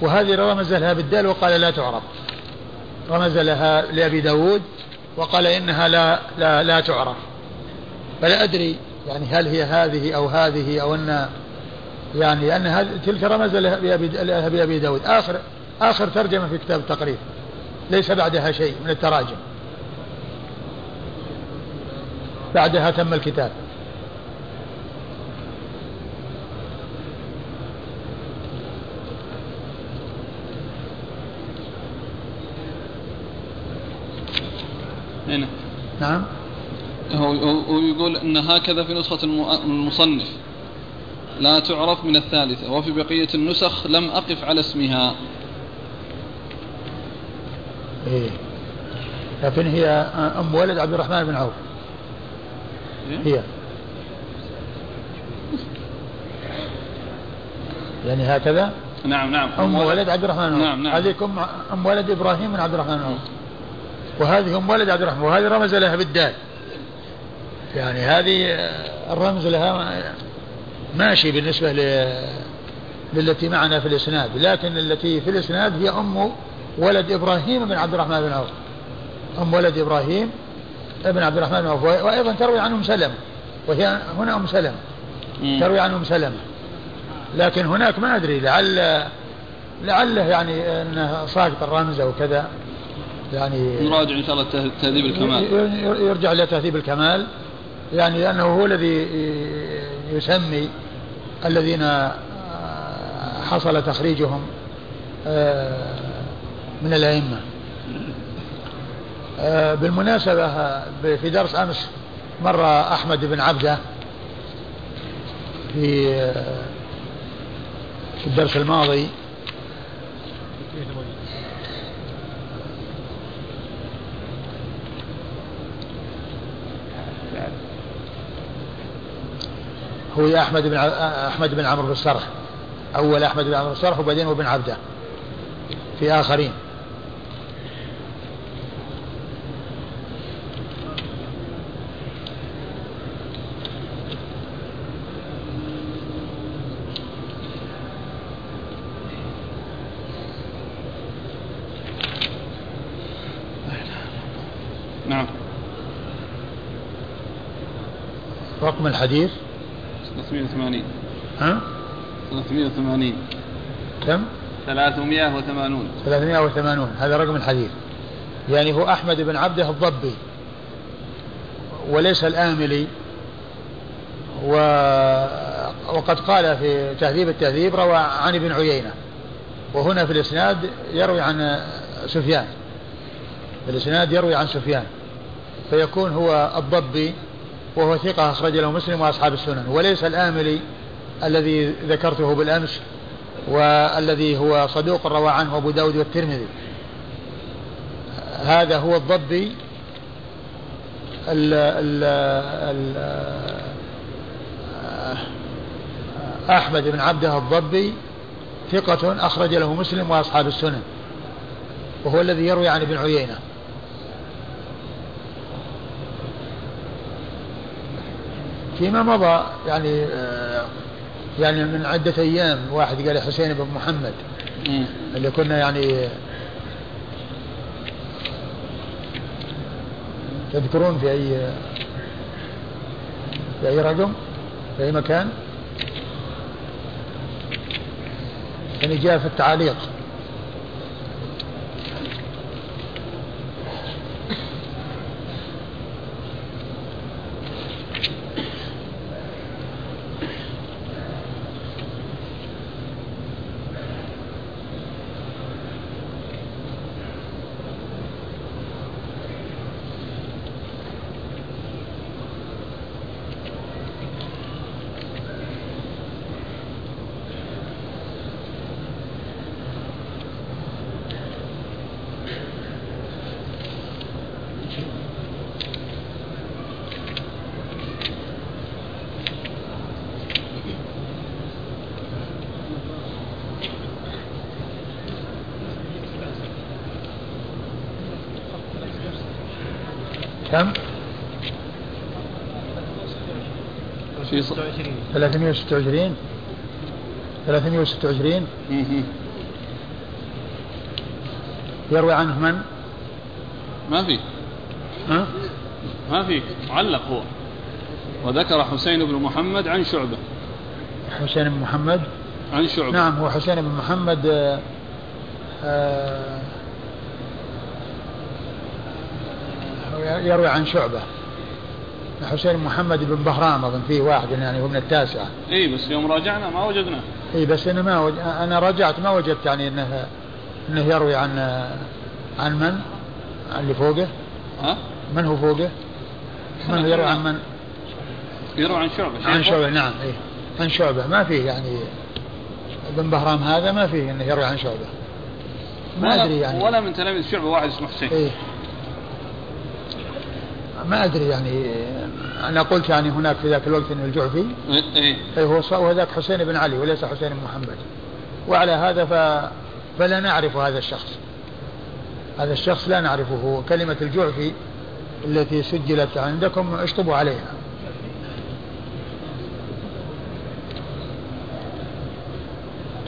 وهذه رمز لها بالدال وقال لا تعرف. رمز لها لأبي داود وقال إنها لا لا لا تعرف. فلا أدري يعني هل هي هذه أو هذه أو أن يعني هذه تلك رمز لها بأبي داود. آخر آخر ترجمة في كتاب التقريب ليس بعدها شيء من التراجم. بعدها تم الكتاب. هنا. نعم. هو هو يقول إن هكذا في نسخة الم- المصنف. لا تعرف من الثالثة وفي بقية النسخ لم أقف على اسمها. إيه. لكن هي أم ولد عبد الرحمن بن عوف. هي. يعني هكذا؟ نعم نعم. أم ولد. عبد الرحمن بن عوف. نعم نعم. هذه أم أم ولد إبراهيم بن عبد الرحمن بن عوف. وهذه أم ولد عبد الرحمن وهذه رمز لها بالدال. يعني هذه الرمز لها ماشي بالنسبة للتي معنا في الإسناد لكن التي في الإسناد هي أم ولد إبراهيم بن عبد الرحمن بن عوف. أم ولد إبراهيم ابن عبد الرحمن بن عوف وأيضا تروي عن أم سلمة وهي هنا أم سلمة. تروي عن أم سلمة. لكن هناك ما أدري لعل لعله يعني أنه ساقط الرمز أو كذا يعني نراجع إن شاء الله تهذيب الكمال. يرجع إلى تهذيب الكمال. يعني لأنه هو الذي يسمي الذين حصل تخريجهم آه، من الأئمة. آه، بالمناسبة في درس أمس مر أحمد بن عبده في آه، في الدرس الماضي هو أحمد بن أحمد بن عمرو بن السرح أول أحمد بن عمرو بن السرح وبعدين ابن عبده. في آخرين. نعم. رقم الحديث. 380 ها؟ 380 كم؟ 380 380 هذا رقم الحديث. يعني هو أحمد بن عبده الضبي وليس الآملي و... وقد قال في تهذيب التهذيب روى عن ابن عيينة. وهنا في الإسناد يروي عن سفيان. في الإسناد يروي عن سفيان. فيكون هو الضبي وهو ثقة أخرج له مسلم وأصحاب السنن. وليس الآملي الذي ذكرته بالأمس والذي هو صدوق روى عنه أبو داود والترمذي. هذا هو الضبي ال ال ال أحمد بن عبده الضبي ثقة أخرج له مسلم وأصحاب السنن. وهو الذي يروي عن ابن عيينة. فيما مضى يعني آه، يعني من عدة أيام. واحد قال حسين بن محمد اللي كنا يعني تذكرون في أي في أي رقم في أي مكان. يعني جاء في التعاليق 326 326 326 يروي عنه من؟ ما في. ها؟ ما في. معلق هو. وذكر حسين بن محمد عن شعبة. حسين بن محمد؟ عن شعبة. نعم هو حسين بن محمد آه، آه، يروي عن شعبة. حسين محمد بن بهرام أظن فيه واحد يعني هو من التاسعة. إي بس يوم راجعنا ما وجدنا. إي بس أنا ما وج... أنا راجعت ما وجدت يعني إنه إنه يروي عن عن من؟ عن اللي فوقه؟ ها؟ من هو فوقه؟ من هو يروي عن من؟ يروي عن شعبة عن شعبة نعم إي عن شعبة ما فيه يعني ابن بهرام هذا ما فيه إنه يروي عن شعبة. ما أدري يعني ولا من تلاميذ شعبة واحد اسمه حسين. إيه ما أدري يعني أنا قلت يعني هناك في ذاك الوقت انه الجعفي إيه. أي هو وهذاك حسين بن علي وليس حسين بن محمد. وعلى هذا ف... فلا نعرف هذا الشخص. هذا الشخص لا نعرفه. كلمة الجعفي التي سجلت عندكم اشطبوا عليها.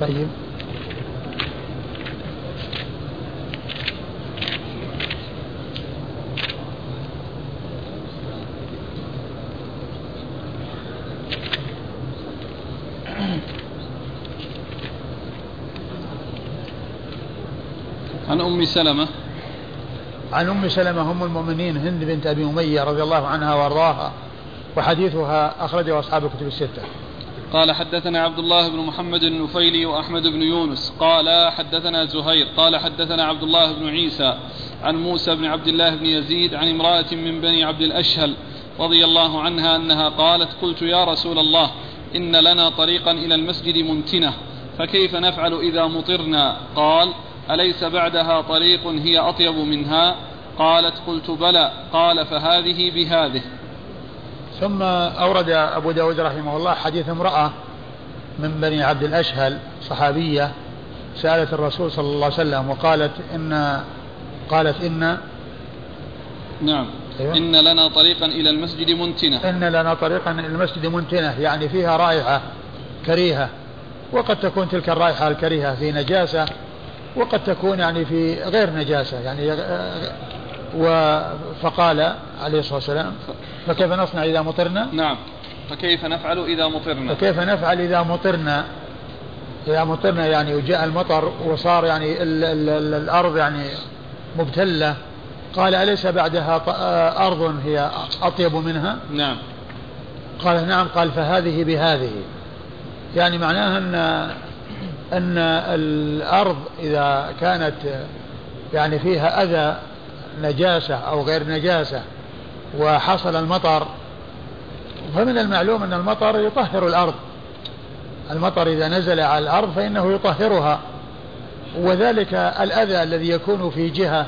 طيب عن أم سلمة؟ عن أم سلمة أم المؤمنين هند بنت أبي أمية رضي الله عنها وأرضاها وحديثها أخرجه أصحاب الكتب الستة. قال حدثنا عبد الله بن محمد النفيلي وأحمد بن يونس. قال حدثنا زهير. قال حدثنا عبد الله بن عيسى عن موسى بن عبد الله بن يزيد عن امرأة من بني عبد الأشهل رضي الله عنها أنها قالت قلت يا رسول الله إن لنا طريقا إلى المسجد منتنة فكيف نفعل إذا مطرنا؟ قال أليس بعدها طريق هي أطيب منها؟ قالت قلت بلى. قال فهذه بهذه. ثم أورد أبو داود رحمه الله حديث امرأة من بني عبد الأشهل صحابية سألت الرسول صلى الله عليه وسلم وقالت إن قالت إن نعم. أيوة. إن لنا طريقا إلى المسجد منتنة. إن لنا طريقا إلى المسجد منتنة يعني فيها رائحة كريهة وقد تكون تلك الرائحة الكريهة في نجاسة وقد تكون يعني في غير نجاسة يعني و فقال عليه الصلاة والسلام فكيف نصنع إذا مطرنا؟ نعم. فكيف نفعل إذا مطرنا؟ فكيف نفعل إذا مطرنا؟ إذا مطرنا يعني وجاء المطر وصار يعني ال ال ال الأرض يعني مبتلة. قال أليس بعدها أرض هي أطيب منها؟ نعم. قال نعم. قال فهذه بهذه. يعني معناها أن أن الأرض إذا كانت يعني فيها أذى نجاسة أو غير نجاسة وحصل المطر فمن المعلوم أن المطر يطهر الأرض. المطر إذا نزل على الأرض فإنه يطهرها. وذلك الأذى الذي يكون في جهة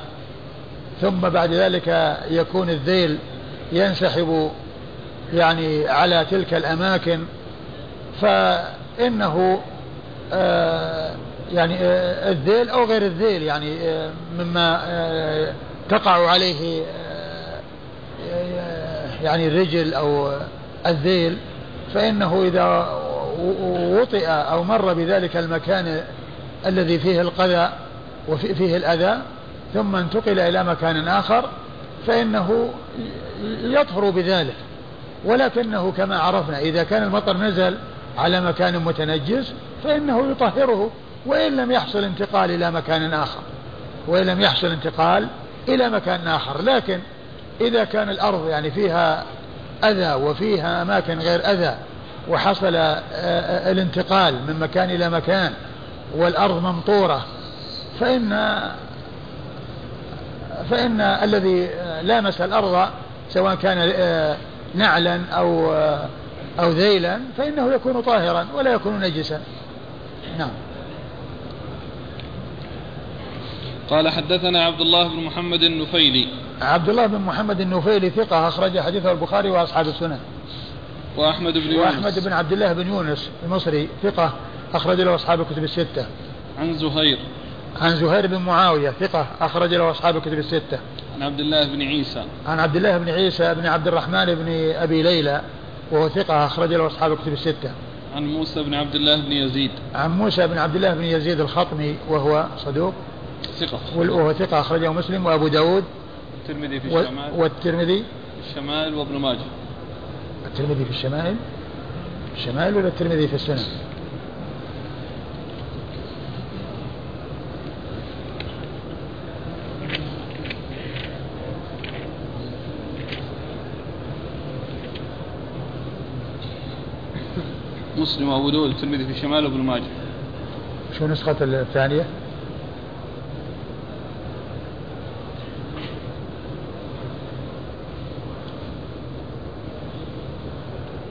ثم بعد ذلك يكون الذيل ينسحب يعني على تلك الأماكن. فإنه يعني آه الذيل أو غير الذيل يعني آه مما آه، تقع عليه يعني الرجل أو الذيل فإنه إذا وطئ أو مر بذلك المكان الذي فيه القذى وفيه الأذى ثم انتقل إلى مكان آخر فإنه يطهر بذلك. ولكنه كما عرفنا إذا كان المطر نزل على مكان متنجس فإنه يطهره وإن لم يحصل انتقال إلى مكان آخر. وإن لم يحصل انتقال إلى مكان آخر. لكن إذا كان الأرض يعني فيها أذى وفيها أماكن غير أذى وحصل آه، آه، الانتقال من مكان إلى مكان والأرض ممطورة فإن فإن الذي لامس الأرض سواء كان آه، نعلا أو أو ذيلا فإنه يكون طاهرا ولا يكون نجسا. نعم. قال حدثنا عبد الله بن محمد النفيلي. عبد الله بن محمد النفيلي ثقة أخرج حديثه البخاري وأصحاب السنن وأحمد بن يونس. وأحمد بن عبد الله بن يونس المصري ثقة أخرج له أصحاب الكتب الستة. عن زهير. عن زهير بن معاوية ثقة أخرج له أصحاب الكتب الستة. عن عبد الله بن عيسى. عن عبد الله بن عيسى بن عبد الرحمن بن أبي ليلى وهو ثقة أخرج له أصحاب الكتب الستة. عن موسى بن عبد الله بن يزيد. عن موسى بن عبد الله بن يزيد الخطمي وهو صدوق. ثقة. وهو ثقة أخرجه مسلم وأبو داود. الترمذي في الشمال. والترمذي. في الشمال وابن ماجه. الترمذي في الشمائل الشمائل ولا الترمذي في السنن مسلم وأبو داود الترمذي في الشمال وابن ماجه. شو نسخة الثانية؟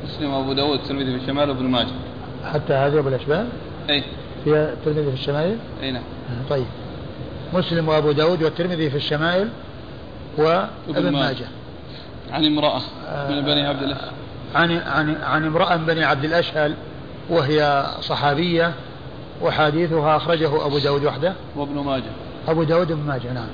مسلم وأبو داود الترمذي في الشمال وابن ماجه. حتى هذه بالاشبال؟ أي. فيها الترمذي في الشمائل؟ أي نعم. طيب. مسلم وأبو داود والترمذي في الشمائل وابن ماجه. عن امرأة من بني عبد الله عن عن عن امرأة من بني عبد الأشهل وهي صحابية وحديثها أخرجه أبو داود وحده. وابن ماجه. أبو داود بن ماجه نعم.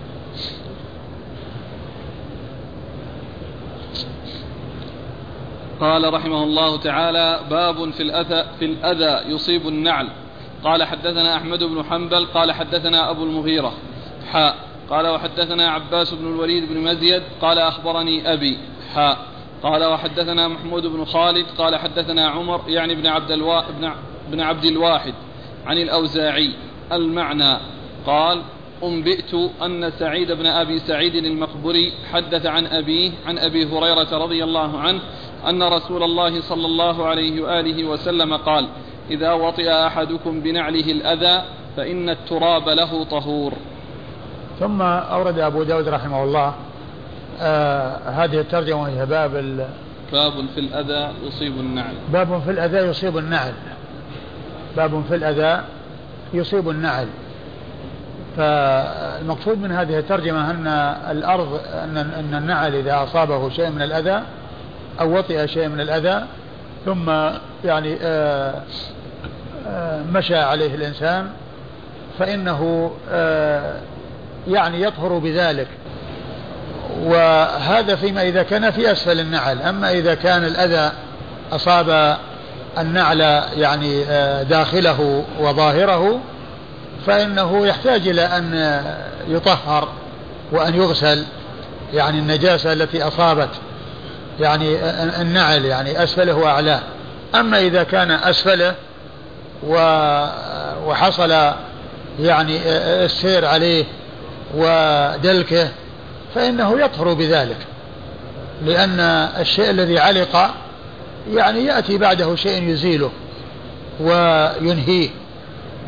قال رحمه الله تعالى باب في الأذى في الأذى يصيب النعل. قال حدثنا أحمد بن حنبل قال حدثنا أبو المغيرة. حاء. قال وحدثنا عباس بن الوليد بن مزيد قال أخبرني أبي. حاء. قال وحدثنا محمود بن خالد قال حدثنا عمر يعني بن عبد الوا... بن... بن عبد الواحد عن الأوزاعي المعنى قال أنبئت أن سعيد بن أبي سعيد المقبري حدث عن أبيه عن أبي هريرة رضي الله عنه أن رسول الله صلى الله عليه وآله وسلم قال إذا وطئ أحدكم بنعله الأذى فإن التراب له طهور. ثم أورد أبو داود رحمه الله آه هذه الترجمة وهي باب ال... باب في الأذى يصيب النعل. باب في الأذى يصيب النعل. باب في الأذى يصيب النعل. فالمقصود من هذه الترجمة أن الأرض أن أن النعل إذا أصابه شيء من الأذى أو وطئ شيء من الأذى ثم يعني آه، آه، مشى عليه الإنسان فإنه آه، يعني يطهر بذلك. وهذا فيما إذا كان في أسفل النعل. أما إذا كان الأذى أصاب النعل يعني داخله وظاهره فإنه يحتاج إلى أن يطهر وأن يغسل. يعني النجاسة التي أصابت يعني النعل يعني أسفله وأعلاه أما إذا كان أسفله وحصل يعني السير عليه ودلكه فإنه يطهر بذلك لأن الشيء الذي علق يعني يأتي بعده شيء يزيله وينهيه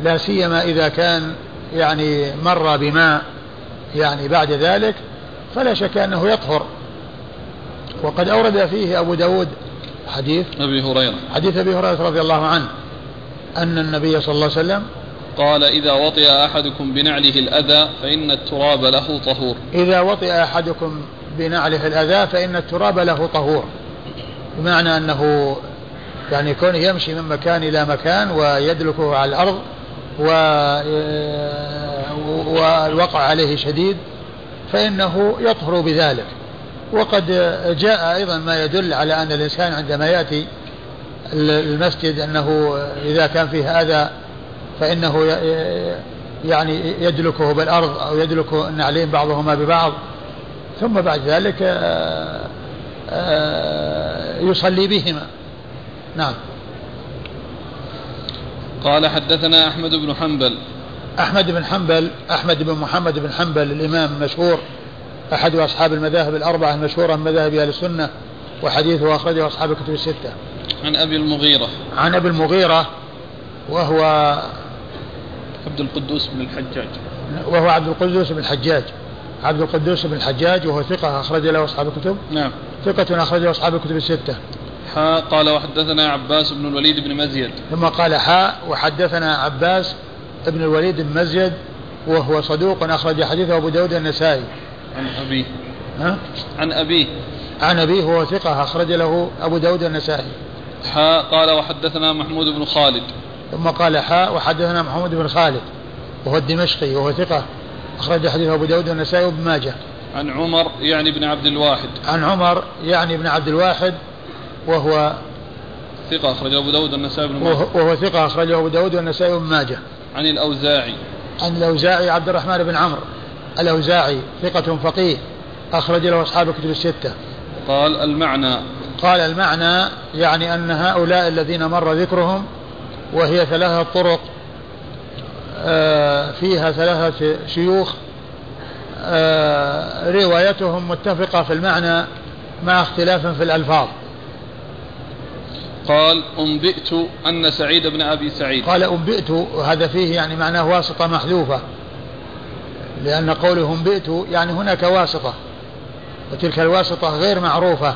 لا سيما إذا كان يعني مر بماء يعني بعد ذلك فلا شك أنه يطهر. وقد أورد فيه أبو داود حديث أبي هريرة. حديث أبي هريرة رضي الله عنه أن النبي صلى الله عليه وسلم قال إذا وطئ أحدكم بنعله الأذى فإن التراب له طهور. إذا وطئ أحدكم بنعله الأذى فإن التراب له طهور. بمعنى أنه يعني كونه يمشي من مكان إلى مكان ويدلكه على الأرض والوقع عليه شديد فإنه يطهر بذلك. وقد جاء أيضا ما يدل على أن الإنسان عندما يأتي المسجد أنه إذا كان فيه أذى فإنه يعني يدلكه بالأرض أو يدلك النعلين بعضهما ببعض ثم بعد ذلك آه، آه، يصلي بهما نعم قال حدثنا أحمد بن حنبل أحمد بن حنبل أحمد بن محمد بن حنبل الإمام المشهور أحد أصحاب المذاهب الأربعة المشهورة من مذاهب أهل السنة وحديثه أخرجه أصحاب الكتب الستة. عن أبي المغيرة. عن أبي المغيرة وهو عبد القدوس بن الحجاج. وهو عبد القدوس بن الحجاج. عبد القدوس بن الحجاج وهو ثقة أخرج له أصحاب الكتب. نعم. ثقة أخرجه أصحاب الكتب الستة. حاء قال وحدثنا عباس بن الوليد بن مزيد. ثم قال حاء وحدثنا عباس بن الوليد بن مزيد وهو صدوق أخرج حديثه أبو داود النسائي. عن أبيه ها؟ عن أبيه عن أبيه هو ثقة أخرج له أبو داود النسائي حاء قال وحدثنا محمود بن خالد ثم قال حاء وحدثنا محمود بن خالد وهو الدمشقي وهو ثقة أخرج حديثه أبو داود النسائي وابن ماجه. عن عمر يعني بن عبد الواحد. عن عمر يعني بن عبد الواحد وهو ثقة أخرجه أبو داود النسائي بن ماجه. وهو ثقة أخرجه أبو داود النسائي وابن ماجه. عن الأوزاعي. عن الأوزاعي عبد الرحمن بن عمرو. الأوزاعي ثقة فقيه أخرج له أصحاب الكتب الستة. قال المعنى. قال المعنى يعني أن هؤلاء الذين مر ذكرهم وهي ثلاثة طرق آه، فيها ثلاثة شيوخ آه، روايتهم متفقة في المعنى مع اختلاف في الألفاظ. قال أنبئت أن سعيد بن أبي سعيد. قال أنبئت وهذا فيه يعني معناه واسطة محذوفة لأن قولهم بئت يعني هناك واسطة وتلك الواسطة غير معروفة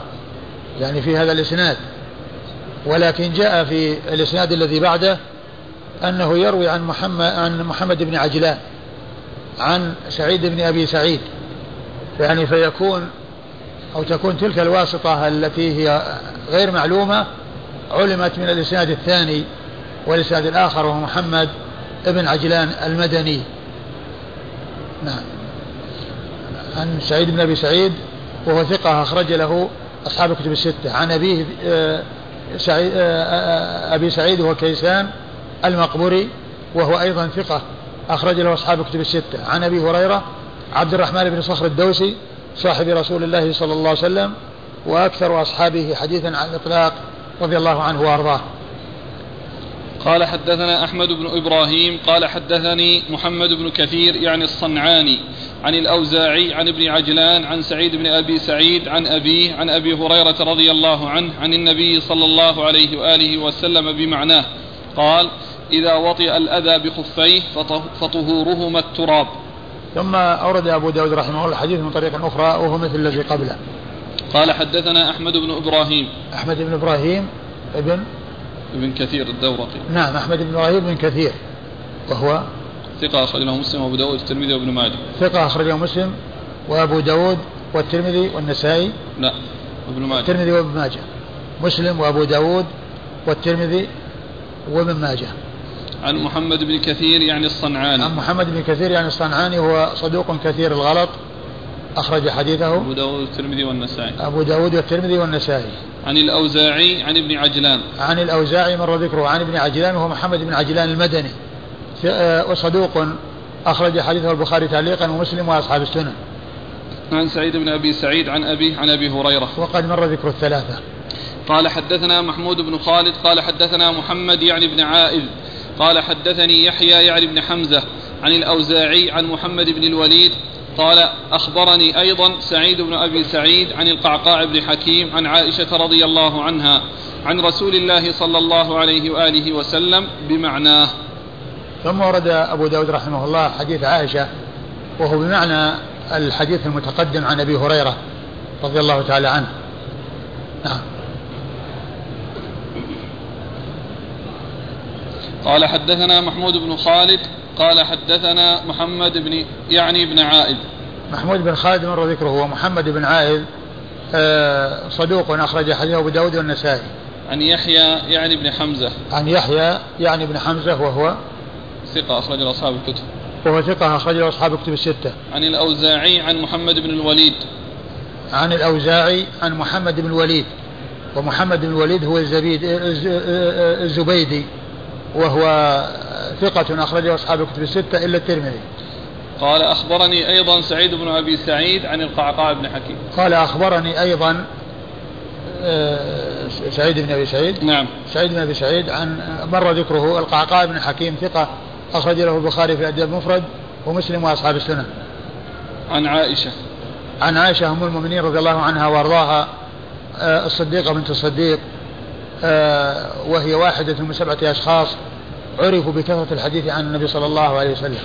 يعني في هذا الإسناد. ولكن جاء في الإسناد الذي بعده أنه يروي عن محمد عن محمد بن عجلان عن سعيد بن أبي سعيد. يعني فيكون أو تكون تلك الواسطة التي هي غير معلومة علمت من الإسناد الثاني والإسناد الآخر وهو محمد ابن عجلان المدني. نعم. عن سعيد بن أبي سعيد وهو ثقة أخرج له أصحاب الكتب الستة. عن أبيه آه، سعيد آه، آه، أبي سعيد وهو كيسان المقبري وهو أيضا ثقة أخرج له أصحاب الكتب الستة. عن أبي هريرة عبد الرحمن بن صخر الدوسي صاحب رسول الله صلى الله عليه وسلم وأكثر أصحابه حديثا عن الإطلاق رضي الله عنه وأرضاه. قال حدثنا أحمد بن إبراهيم قال حدثني محمد بن كثير يعني الصنعاني عن الأوزاعي عن ابن عجلان عن سعيد بن أبي سعيد عن أبيه عن أبي هريرة رضي الله عنه عن النبي صلى الله عليه وآله وسلم بمعناه. قال إذا وطئ الأذى بخفيه فطهورهما التراب. ثم أورد أبو داود رحمه الله الحديث من طريق أخرى وهو مثل الذي قبله. قال حدثنا أحمد بن إبراهيم. أحمد بن إبراهيم ابن ابن كثير الدورقي. نعم أحمد بن إبراهيم بن كثير وهو ثقة أخرج له مسلم وأبو داود والترمذي وابن ماجه. ثقة أخرجه مسلم وأبو داود والترمذي والنسائي. لا وابن ماجه. الترمذي وابن ماجه. مسلم وأبو داود والترمذي وابن ماجه. عن محمد بن كثير يعني الصنعاني. عن محمد بن كثير يعني الصنعاني هو صدوق كثير الغلط. أخرج حديثه أبو داود والترمذي والنسائي. أبو داود والترمذي والنسائي. عن الأوزاعي عن ابن عجلان. عن الأوزاعي مر ذكره عن ابن عجلان وهو محمد بن عجلان المدني. آه، وصدوق أخرج حديثه البخاري تعليقا ومسلم وأصحاب السنن. عن سعيد بن أبي سعيد عن أبيه عن أبي هريرة. وقد مر ذكر الثلاثة. قال حدثنا محمود بن خالد قال حدثنا محمد يعني بن عائذ. قال حدثني يحيى يعني بن حمزة. عن الأوزاعي عن محمد بن الوليد. قال أخبرني أيضا سعيد بن أبي سعيد عن القعقاع بن حكيم عن عائشة رضي الله عنها عن رسول الله صلى الله عليه وآله وسلم بمعناه. ثم ورد أبو داود رحمه الله حديث عائشة وهو بمعنى الحديث المتقدم عن أبي هريرة رضي الله تعالى عنه. نعم. قال حدثنا محمود بن خالد قال حدثنا محمد بن يعني بن عائد. محمود بن خالد مر ذكره. هو محمد بن عائد آه، صدوق أخرج حديثه أبو داود والنسائي. عن يحيى يعني بن حمزة. عن يحيى يعني بن حمزة وهو ثقة أخرج أصحاب الكتب. وهو ثقة أخرج أصحاب الكتب الستة. عن الأوزاعي عن محمد بن الوليد. عن الأوزاعي عن محمد بن الوليد. ومحمد بن الوليد هو الزبيد الزبيدي. وهو ثقة أخرجه أصحاب الكتب الستة إلا الترمذي. قال أخبرني أيضا سعيد بن أبي سعيد عن القعقاع بن حكيم. قال أخبرني أيضا آه، سعيد بن أبي سعيد. نعم. سعيد بن أبي سعيد عن مر ذكره القعقاع بن حكيم ثقة أخرج له البخاري في الأدب المفرد ومسلم وأصحاب السنة. عن عائشة. عن عائشة أم المؤمنين رضي الله عنها وأرضاها آه، الصديقة بنت الصديق وهي واحدة من سبعة أشخاص عرفوا بكثرة الحديث عن النبي صلى الله عليه وسلم.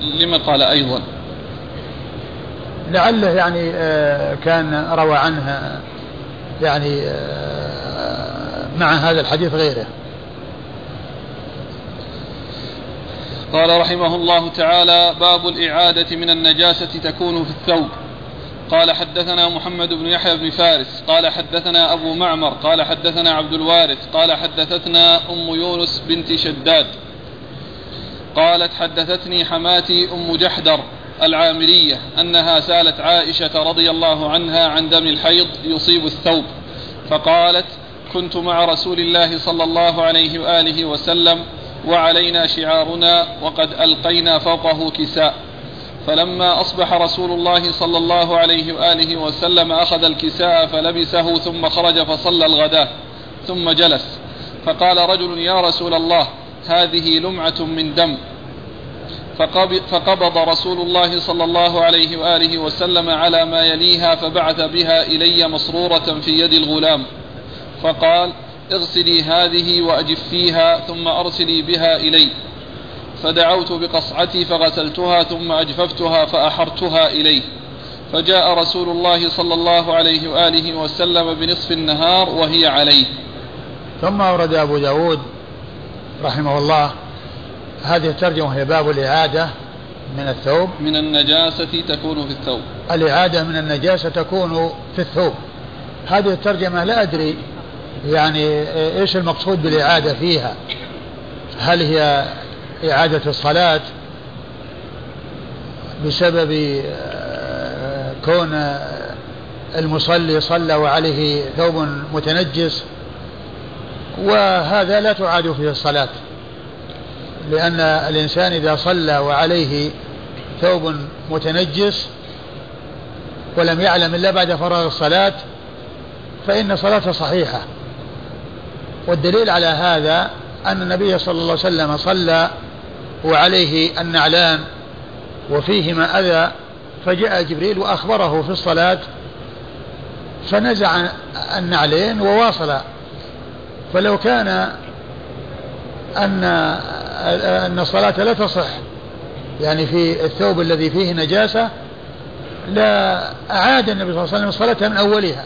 لما قال أيضا؟ لعله يعني آه، كان روى عنها يعني مع هذا الحديث غيره. قال رحمه الله تعالى باب الإعادة من النجاسة تكون في الثوب. قال حدثنا محمد بن يحيى بن فارس قال حدثنا أبو معمر قال حدثنا عبد الوارث قال حدثتنا أم يونس بنت شداد قالت حدثتني حماتي أم جحدر العامرية أنها سألت عائشة رضي الله عنها عن دم الحيض يصيب الثوب فقالت كنت مع رسول الله صلى الله عليه وآله وسلم وعلينا شعارنا وقد ألقينا فوقه كساء فلما أصبح رسول الله صلى الله عليه وآله وسلم أخذ الكساء فلبسه ثم خرج فصلى الغداة ثم جلس. فقال رجل يا رسول الله هذه لمعة من دم. فقبض رسول الله صلى الله عليه وآله وسلم على ما يليها فبعث بها إلي مسرورة في يد الغلام. فقال اغسلي هذه وأجفيها ثم أرسلي بها إلي. فدعوت بقصعتي فغسلتها ثم أجففتها فأحرتها إليه. فجاء رسول الله صلى الله عليه وآله وسلم بنصف النهار وهي عليه. ثم أورد أبو داود رحمه الله هذه الترجمة هي باب الإعادة من الثوب. من النجاسة تكون في الثوب. الإعادة من النجاسة تكون في الثوب. هذه الترجمة لا أدري يعني إيش المقصود بالإعادة فيها. هل هي إعادة الصلاة بسبب آه، كون المصلي صلى وعليه ثوب متنجس وهذا لا تعاد فيه الصلاة لأن الإنسان إذا صلى وعليه ثوب متنجس ولم يعلم إلا بعد فراغ الصلاة فإن صلاته صحيحة. والدليل على هذا أن النبي صلى الله عليه وسلم صلى وعليه النعلان وفيهما أذى فجاء جبريل وأخبره في الصلاة فنزع النعلين وواصل. فلو كان أن أن الصلاة لا تصح يعني في الثوب الذي فيه نجاسة لا أعاد النبي صلى الله عليه وسلم الصلاة من أولها.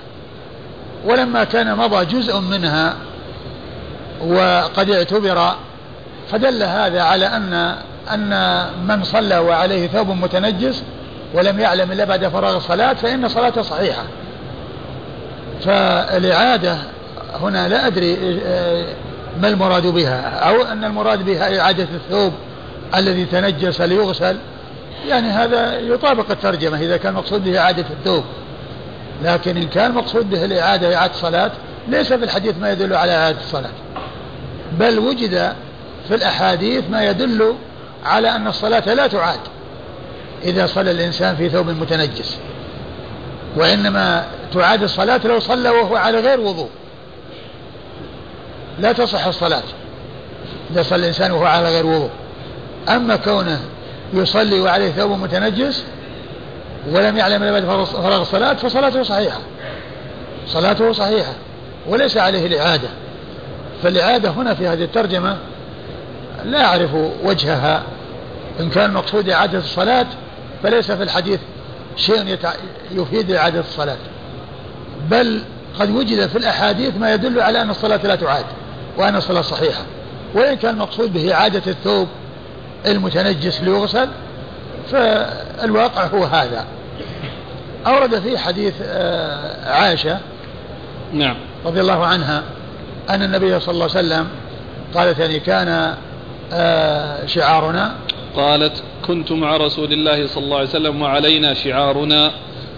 ولما كان مضى جزء منها وقد اعتبر فدل هذا على أن أن من صلى وعليه ثوب متنجس ولم يعلم إلا بعد فراغ الصلاة فإن صلاته صحيحة. فالإعادة هنا لا أدري ما المراد بها أو أن المراد بها إعادة الثوب الذي تنجس ليغسل. يعني هذا يطابق الترجمة إذا كان مقصود به إعادة الثوب. لكن إن كان مقصود به الإعادة إعادة الصلاة ليس في الحديث ما يدل على إعادة الصلاة. بل وجد في الأحاديث ما يدل على أن الصلاة لا تعاد إذا صلى الإنسان في ثوب متنجس وإنما تعاد الصلاة لو صلى وهو على غير وضوء. لا تصح الصلاة إذا صلى الإنسان وهو على غير وضوء. أما كونه يصلي وعليه ثوب متنجس ولم يعلم إلا بعد فراغ الصلاة فصلاته صحيحة. صلاته صحيحة وليس عليه الإعادة. فالإعادة هنا في هذه الترجمة لا أعرف وجهها. إن كان مقصود إعادة الصلاة فليس في الحديث شيء يفيد إعادة الصلاة. بل قد وجد في الأحاديث ما يدل على أن الصلاة لا تعاد وأن الصلاة صحيحة. وإن كان المقصود به إعادة الثوب المتنجس ليغسل فالواقع هو هذا. أورد في حديث آه، عائشة نعم. رضي الله عنها أن النبي صلى الله عليه وسلم قالت يعني كان شعارنا؟ قالت كنت مع رسول الله صلى الله عليه وسلم وعلينا شعارنا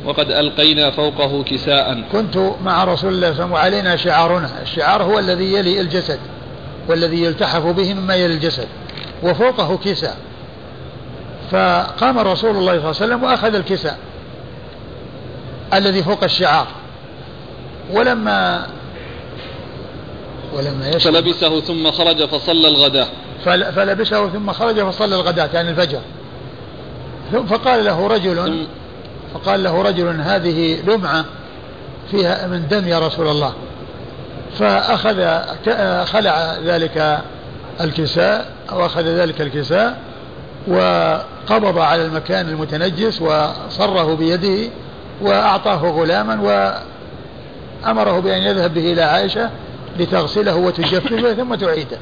وقد ألقينا فوقه كساء. كنت مع رسول الله صلى الله عليه وسلم وعلينا شعارنا. الشعار هو الذي يلي الجسد والذي يلتحف به مما يلي الجسد وفوقه كساء. فقام رسول الله صلى الله عليه وسلم وأخذ الكساء الذي فوق الشعار. ولما ولما يشرب فلبسه ثم خرج فصلى الغداء فلبسه ثم خرج فصلى الغداة يعني الفجر. فقال له رجل فقال له رجل هذه لمعة فيها من دم يا رسول الله. فأخذ خلع ذلك الكساء أو أخذ ذلك الكساء وقبض على المكان المتنجس وصره بيده وأعطاه غلاما وأمره بأن يذهب به إلى عائشة لتغسله وتجففه ثم تعيده.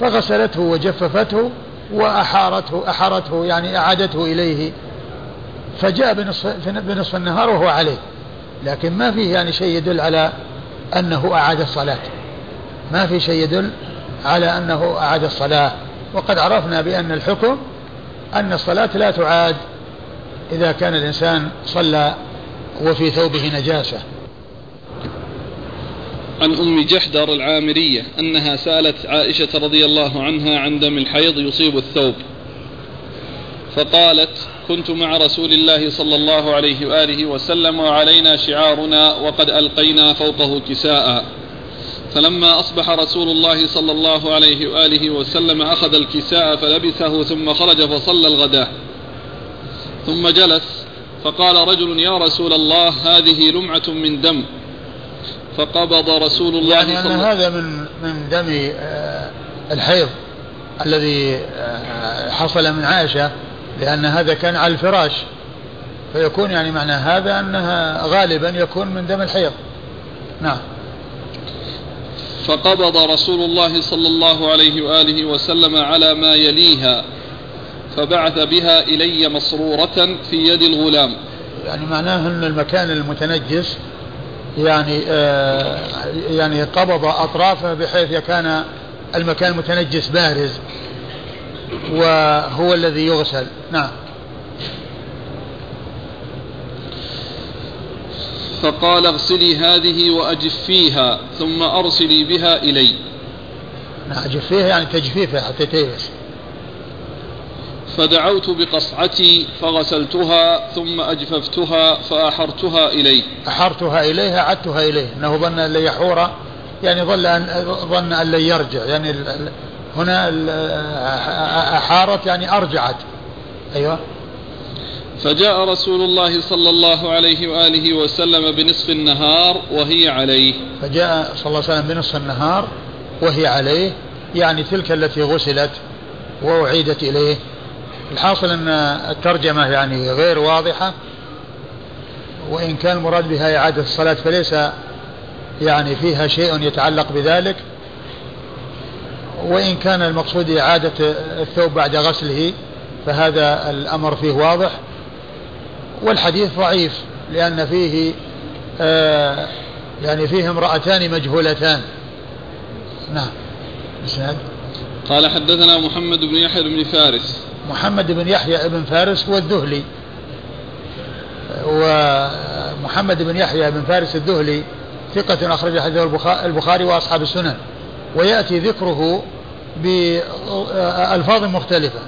فغسلته وجففته وأحارته أحارته يعني أعادته إليه. فجاء بنصف, بنصف النهار وهو عليه. لكن ما فيه يعني شيء يدل على أنه أعاد الصلاة. ما في شيء يدل على أنه أعاد الصلاة. وقد عرفنا بأن الحكم أن الصلاة لا تعاد إذا كان الإنسان صلى وفي ثوبه نجاسة. عن أم جحدر العامرية أنها سألت عائشة رضي الله عنها عن دم الحيض يصيب الثوب. فقالت كنت مع رسول الله صلى الله عليه وآله وسلم وعلينا شعارنا وقد ألقينا فوقه كساء. فلما أصبح رسول الله صلى الله عليه وآله وسلم أخذ الكساء فلبسه ثم خرج فصلى الغداء ثم جلس فقال رجل يا رسول الله هذه لمعة من دم. فقبض رسول الله يعني أن هذا من من دم آه، الحيض الذي آه، حصل من عائشة لأن هذا كان على الفراش. فيكون يعني معنى هذا أنها غالبا يكون من دم الحيض. نعم. فقبض رسول الله صلى الله عليه وآله وسلم على ما يليها فبعث بها إلي مسرورة في يد الغلام. يعني معناه أن المكان المتنجس يعني آه يعني قبض أطرافه بحيث كان المكان المتنجس بارز وهو الذي يغسل. نعم. فقال اغسلي هذه وأجفيها ثم أرسلي بها إلي. نعم أجفيها يعني تجفيفها حتى تيبس فدعوت بقصعتي فغسلتها ثم أجففتها فأحرتها إليه. أحرتها إليه أعدتها إليه. أنه ظن أن لن يحور يعني ظن أن ظن أن لن يرجع. يعني هنا أحارت يعني أرجعت. أيوه. فجاء رسول الله صلى الله عليه وآله وسلم بنصف النهار وهي عليه. فجاء صلى الله عليه وسلم بنصف النهار وهي عليه. يعني تلك التي غسلت وأعيدت إليه. الحاصل أن الترجمة يعني غير واضحة وإن كان المراد بها إعادة الصلاة فليس يعني فيها شيء يتعلق بذلك. وإن كان المقصود إعادة الثوب بعد غسله فهذا الأمر فيه واضح. والحديث ضعيف لأن فيه آه يعني فيه امرأتان مجهولتان. نعم. قال حدثنا محمد بن يحيى بن فارس. محمد بن يحيى بن فارس هو الذهلي ومحمد بن يحيى بن فارس الذهلي ثقة أخرج حديث البخاري وأصحاب السنن. ويأتي ذكره بألفاظ مختلفة.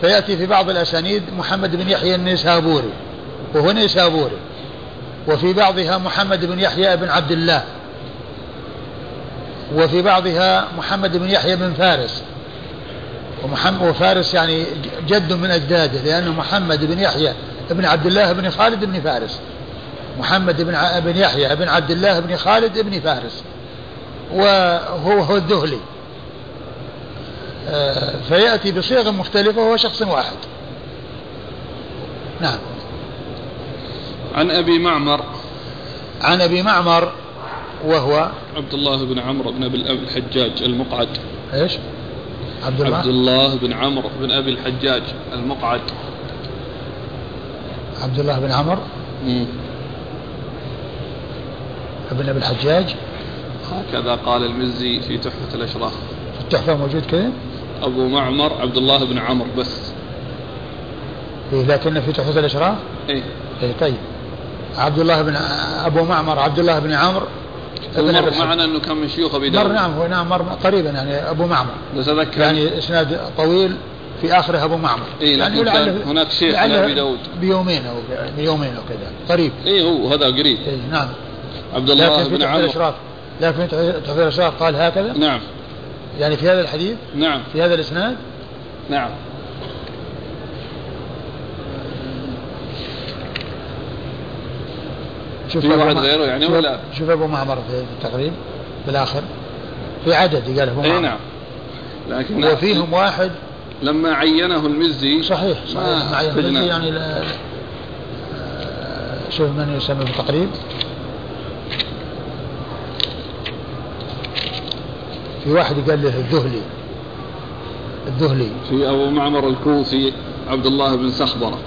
فيأتي في بعض الأسانيد محمد بن يحيى النيسابوري وهو نيسابوري. وفي بعضها محمد بن يحيى بن عبد الله. وفي بعضها محمد بن يحيى بن فارس. ومحمد وفارس يعني جد من أجداده لأنه محمد بن يحيى بن عبد الله بن خالد بن فارس. محمد بن بن يحيى بن عبد الله بن خالد بن فارس. وهو هو الذهلي. آه، فيأتي بصيغ مختلفة وهو شخص واحد. نعم. عن أبي معمر. عن أبي معمر وهو عبد الله بن عمرو بن أبي الحجاج المقعد. إيش؟ عبد الله. عبد الله بن عمرو بن أبي الحجاج المقعد. عبد الله بن عمرو. ابن أبي الحجاج. هكذا قال المزي في تحفة الأشراف. في التحفة موجود كذا؟ أبو معمر عبد الله بن عمرو بس. إيه لكن في تحفة الأشراف؟ إيه. إيه طيب. عبد الله بن أبو معمر عبد الله بن عمرو ابن مر معنا إنه كان من شيوخ أبي داود؟ مر نعم هو نعم مر قريبا يعني أبو معمر. بس اذكر يعني إسناد طويل في آخره أبو معمر. اي يعني كان هناك شيخ أبي داود. بيومين أو بيومين أو كذا قريب. اي هو هذا قريب. اي نعم. عبد الله بن عمرو. لكن في تحفير الاشراف قال هكذا؟ نعم. يعني في هذا الحديث؟ نعم. في هذا الإسناد؟ نعم. شوف في واحد غيره يعني ولا؟ شوف أبو معمر في التقريب في الآخر. في عدد قال أبو معمر. اي نعم. لكن وفيهم واحد لما عينه المزي صحيح صحيح. ما عينه المزي يعني لا شوف من يسمى في التقريب. في واحد قال له الذهلي. الذهلي. في أبو معمر الكوفي عبد الله بن سخبرة.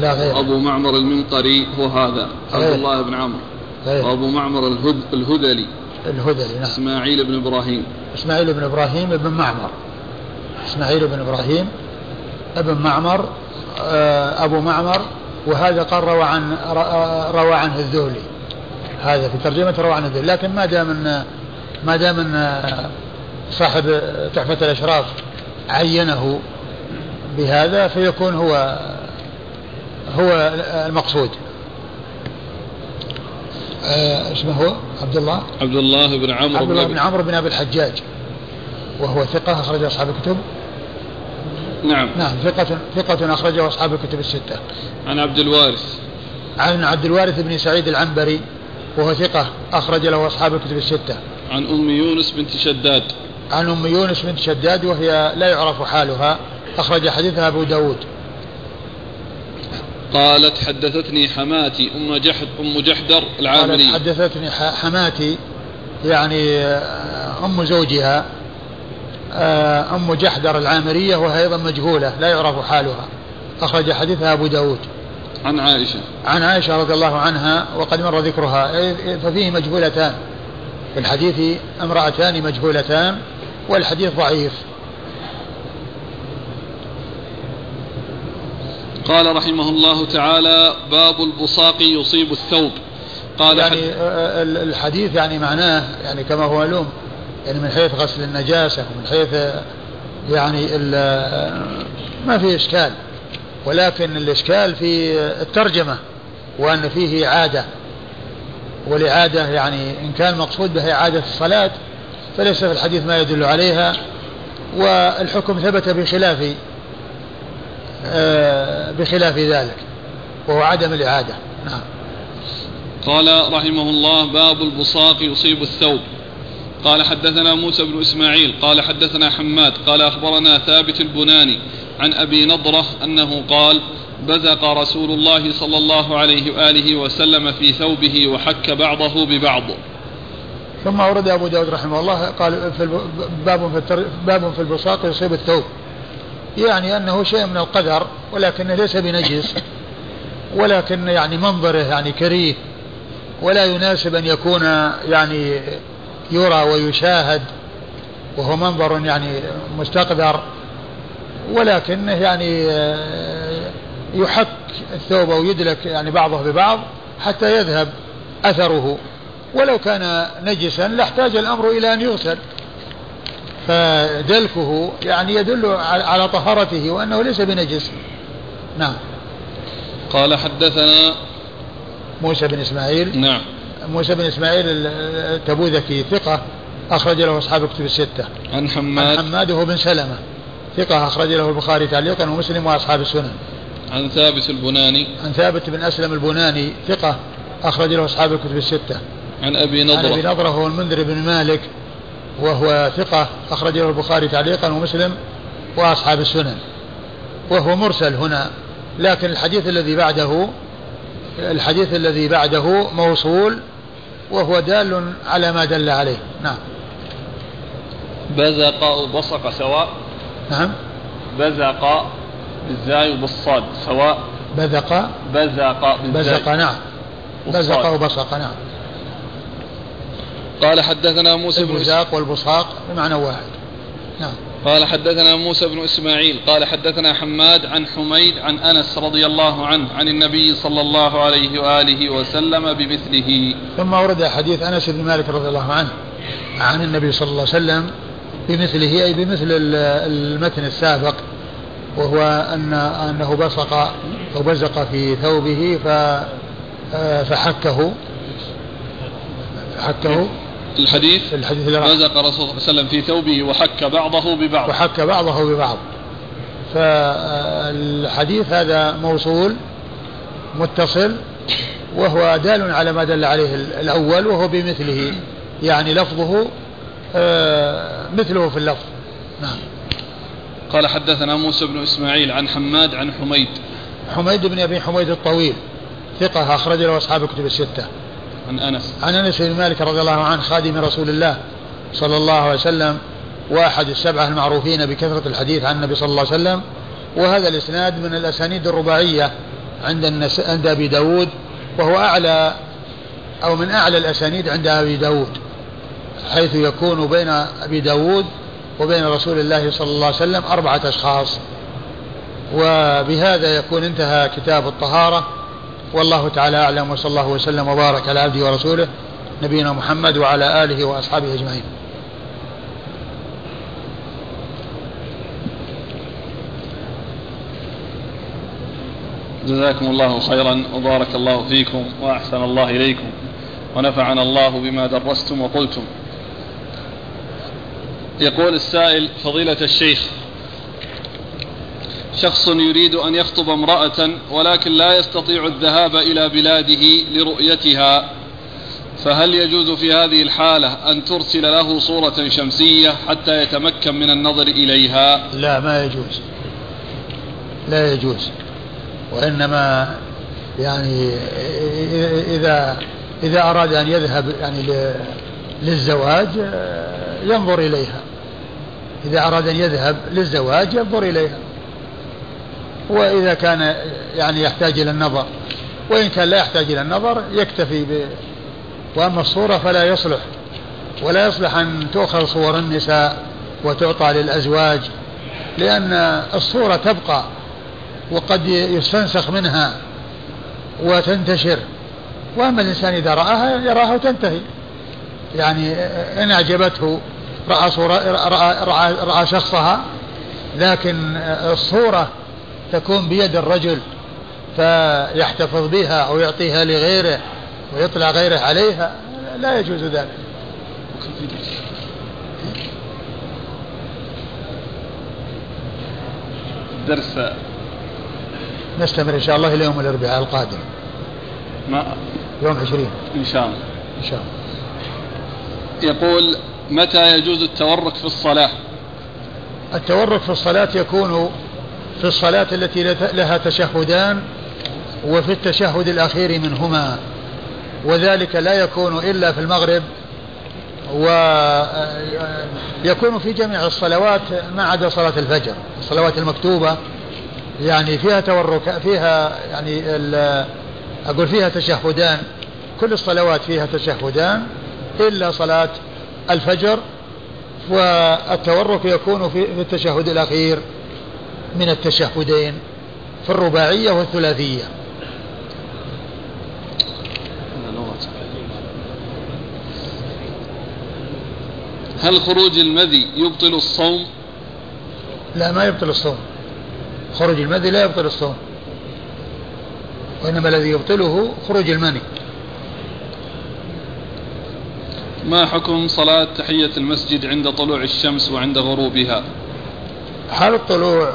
لا غير. أبو معمر المنقري هو هذا عبد الله بن عمرو. وأبو معمر الهد الهذلي. الهذلي نعم. إسماعيل بن إبراهيم. إسماعيل بن إبراهيم بن معمر. إسماعيل بن إبراهيم ابن معمر آه، أبو معمر وهذا قال روى عن روى عنه الذهلي. هذا في ترجمة روى عنه الذهلي. لكن ما دام إن ما دام إن صاحب تحفة الأشراف عينه بهذا فيكون هو هو المقصود. اسمه هو؟ عبد الله عبد الله بن عمرو عبد الله بن عمرو بن أبي الحجاج. وهو ثقة أخرج أصحاب الكتب؟ نعم. نعم ثقة ثقة أخرجه أصحاب الكتب الستة. عن عبد الوارث. عن عبد الوارث بن سعيد العنبري وهو ثقة أخرج له أصحاب الكتب الستة. عن أم يونس بنت شداد. عن أم يونس بنت شداد وهي لا يعرف حالها أخرج حديثها أبو داود. قالت حدثتني حماتي أم جحد أم جحدر العامري. قالت حدثتني حماتي يعني آه، أم زوجها آه، أم جحدر العامرية وهي أيضا مجهولة لا يعرف حالها. أخرج حديثها أبو داود. عن عائشة. عن عائشة رضي الله عنها وقد مر ذكرها. ففيه مجهولتان. في الحديث امرأتان مجهولتان والحديث ضعيف. قال رحمه الله تعالى باب البصاق يصيب الثوب. قال يعني الحديث يعني معناه يعني كما هو معلوم يعني من حيث غسل النجاسة ومن حيث يعني ما في إشكال ولكن الإشكال في الترجمة وأن فيه إعادة والإعادة يعني إن كان مقصود بها إعادة الصلاة فليس في الحديث ما يدل عليها والحكم ثبت بخلاف آه، بخلاف ذلك وهو عدم الإعادة. نعم. قال رحمه الله باب البصاق يصيب الثوب. قال حدثنا موسى بن إسماعيل. قال حدثنا حماد. قال أخبرنا ثابت البناني عن أبي نضرة أنه قال بزق رسول الله صلى الله عليه وآله وسلم في ثوبه وحك بعضه ببعض. ثم ورد أبو داود رحمه الله قال في باب في باب في البصاق يصيب الثوب. يعني أنه شيء من القدر ولكنه ليس بنجس ولكن يعني منظره يعني كريه ولا يناسب أن يكون يعني يرى ويشاهد وهو منظر يعني مستقذر ولكنه يعني يحك الثوب أو يدلك يعني بعضه ببعض حتى يذهب أثره. ولو كان نجسا لاحتاج الأمر إلى أن يغسل. فدلكه يعني يدل على طهارته وأنه ليس بنجس. نعم. قال حدثنا موسى بن إسماعيل. نعم. موسى بن إسماعيل التبوذكي ثقة أخرج له أصحاب كتب الستة. عن حماد عن حماد. وهو بن سلمة. ثقة أخرج له البخاري تعليقا ومسلم وأصحاب السنن. عن ثابت البناني. عن ثابت بن أسلم البناني ثقة أخرج له أصحاب الكتب الستة. عن أبي نضرة. عن أبي نضرة هو المنذر بن مالك. وهو ثقة أخرج له البخاري تعليقا ومسلم وأصحاب السنن. وهو مرسل هنا لكن الحديث الذي بعده الحديث الذي بعده موصول وهو دال على ما دل عليه. نعم. بزق وبصق سواء. نعم. بزق بالزاي وبالصاد سواء. بزق بزق بزق نعم. بزق وبصق نعم. قال حدثنا موسى بن البزاق والبصاق بمعنى واحد. نعم. قال حدثنا موسى بن إسماعيل قال حدثنا حماد عن حميد عن أنس رضي الله عنه عن النبي صلى الله عليه وآله وسلم بمثله. ثم ورد حديث أنس بن مالك رضي الله عنه عن النبي صلى الله عليه وسلم بمثله أي بمثل المتن السابق وهو ان أنه بصق أو بزق في ثوبه ف فحكه. فحكه. الحديث الحديث رزق الرسول صلى الله عليه وسلم في ثوبه وحك بعضه ببعض. وحك بعضه ببعض. فالحديث هذا موصول متصل وهو دال على ما دل عليه الأول وهو بمثله. يعني لفظه آه، مثله في اللفظ. نعم. قال حدثنا موسى بن إسماعيل عن حماد عن حميد. حميد بن أبي حميد الطويل ثقة أخرج له أصحاب كتب الستة. عن أنس. عن أنس بن مالك رضي الله عنه خادم رسول الله صلى الله عليه وسلم واحد السبعة المعروفين بكثرة الحديث عن النبي صلى الله عليه وسلم. وهذا الإسناد من الأسانيد الرباعية عند النس... عند أبي داود وهو أعلى أو من أعلى الأسانيد عند أبي داود حيث يكون بين أبي داود وبين رسول الله صلى الله عليه وسلم أربعة أشخاص. وبهذا يكون انتهى كتاب الطهارة. والله تعالى أعلم وصلى الله وسلم وبارك على عبده ورسوله نبينا محمد وعلى آله وأصحابه أجمعين. جزاكم الله خيرا وبارك الله فيكم وأحسن الله إليكم ونفعنا الله بما درستم وقلتم. يقول السائل فضيلة الشيخ شخص يريد أن يخطب امرأة ولكن لا يستطيع الذهاب إلى بلاده لرؤيتها فهل يجوز في هذه الحالة أن ترسل له صورة شمسية حتى يتمكن من النظر إليها؟ لا ما يجوز. لا يجوز. وإنما يعني إذا إذا أراد أن يذهب يعني للزواج ينظر إليها. إذا أراد أن يذهب للزواج ينظر إليها. وإذا كان يعني يحتاج إلى النظر. وإن كان لا يحتاج إلى النظر يكتفي ب وأما الصورة فلا يصلح. ولا يصلح أن تؤخذ صور النساء وتعطى للأزواج لأن الصورة تبقى وقد يستنسخ منها وتنتشر. وأما الإنسان إذا رآها يراها وتنتهي. يعني إن أعجبته رأى, صورة رأى, رأى, رأى شخصها لكن الصورة تكون بيد الرجل فيحتفظ بها أو يعطيها لغيره ويطلع غيره عليها لا يجوز ذلك. درس. نستمر إن شاء الله إلى يوم الأربعاء القادم. ما؟ يوم عشرين. إن شاء الله. إن شاء الله. يقول متى يجوز التورك في الصلاة؟ التورك في الصلاة يكون في الصلاة التي لها تشهدان وفي التشهد الأخير منهما. وذلك لا يكون إلا في المغرب ويكون في جميع الصلوات ما عدا صلاة الفجر. الصلوات المكتوبة يعني فيها تورك فيها يعني أقول فيها تشهدان. كل الصلوات فيها تشهدان إلا صلاة الفجر. والتورك يكون في التشهد الأخير. من التشهدين في الرباعية والثلاثية. هل خروج المذي يبطل الصوم؟ لا ما يبطل الصوم. خروج المذي لا يبطل الصوم. وإنما الذي يبطله خروج المني. ما حكم صلاة تحية المسجد عند طلوع الشمس وعند غروبها؟ حال الطلوع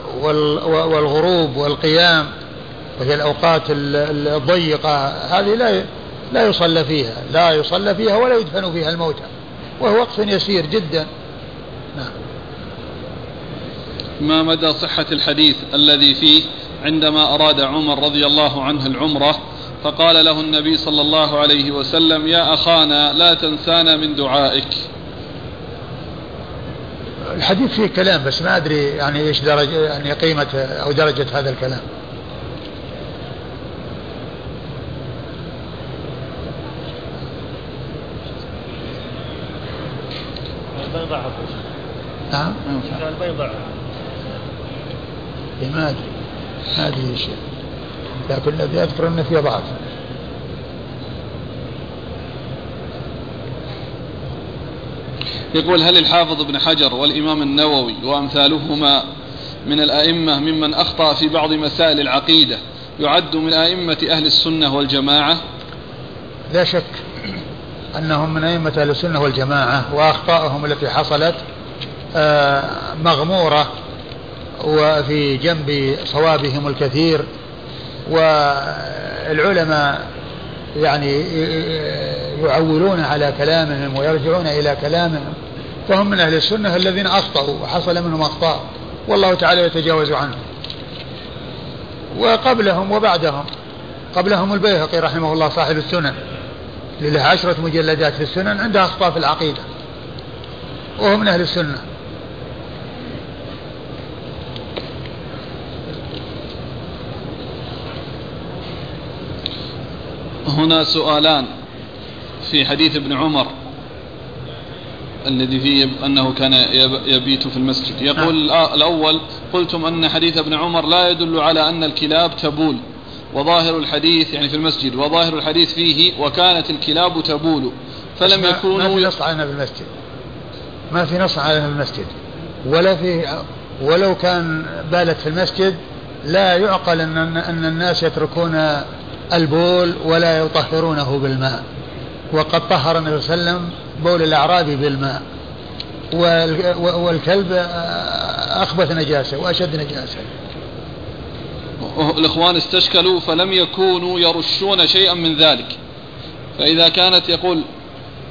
والغروب والقيام وهي الأوقات الضيقة هذه لا لا يصلى فيها لا يصلى فيها ولا يدفن فيها الموتى وهو وقت يسير جدا. نعم. ما مدى صحة الحديث الذي فيه عندما أراد عمر رضي الله عنه العمرة فقال له النبي صلى الله عليه وسلم يا أخانا لا تنسانا من دعائك. الحديث فيه كلام بس ما أدري يعني إيش درجة يعني قيمة أو درجة هذا الكلام. نعم؟ البيضاء ما أدري. ما أدري إيش. لكن الذي اذكر إنه فيه ضعف. يقول هل الحافظ ابن حجر والإمام النووي وأمثالهما من الأئمة ممن أخطأ في بعض مسائل العقيدة يعد من أئمة أهل السنة والجماعة؟ لا شك أنهم من أئمة أهل السنة والجماعة واخطائهم التي حصلت آه، مغمورة وفي جنب صوابهم الكثير والعلماء يعني يعولون على كلامهم ويرجعون إلى كلامهم فهم من أهل السنة الذين أخطأوا وحصل منهم أخطاء والله تعالى يتجاوز عنهم. وقبلهم وبعدهم قبلهم البيهقي رحمه الله صاحب السنن له عشرة مجلدات في السنن عنده أخطاء في العقيدة وهو من أهل السنة. هنا سؤالان في حديث ابن عمر الذي فيه أنه كان يبيت في المسجد. يقول نعم. الأول قلتم أن حديث ابن عمر لا يدل على أن الكلاب تبول وظاهر الحديث يعني في المسجد وظاهر الحديث فيه وكانت الكلاب تبول فلم يكونوا ما في نص علينا بالمسجد ما في نص علينا بالمسجد ولا في ولو كان بالت في المسجد لا يعقل أن, أن الناس يتركون البول ولا يطهرونه بالماء. وقد طهر النبي صلى الله عليه وسلم بول الأعرابي بالماء. والكلب أخبث نجاسة وأشد نجاسة. الإخوان استشكلوا فلم يكونوا يرشون شيئا من ذلك. فإذا كانت يقول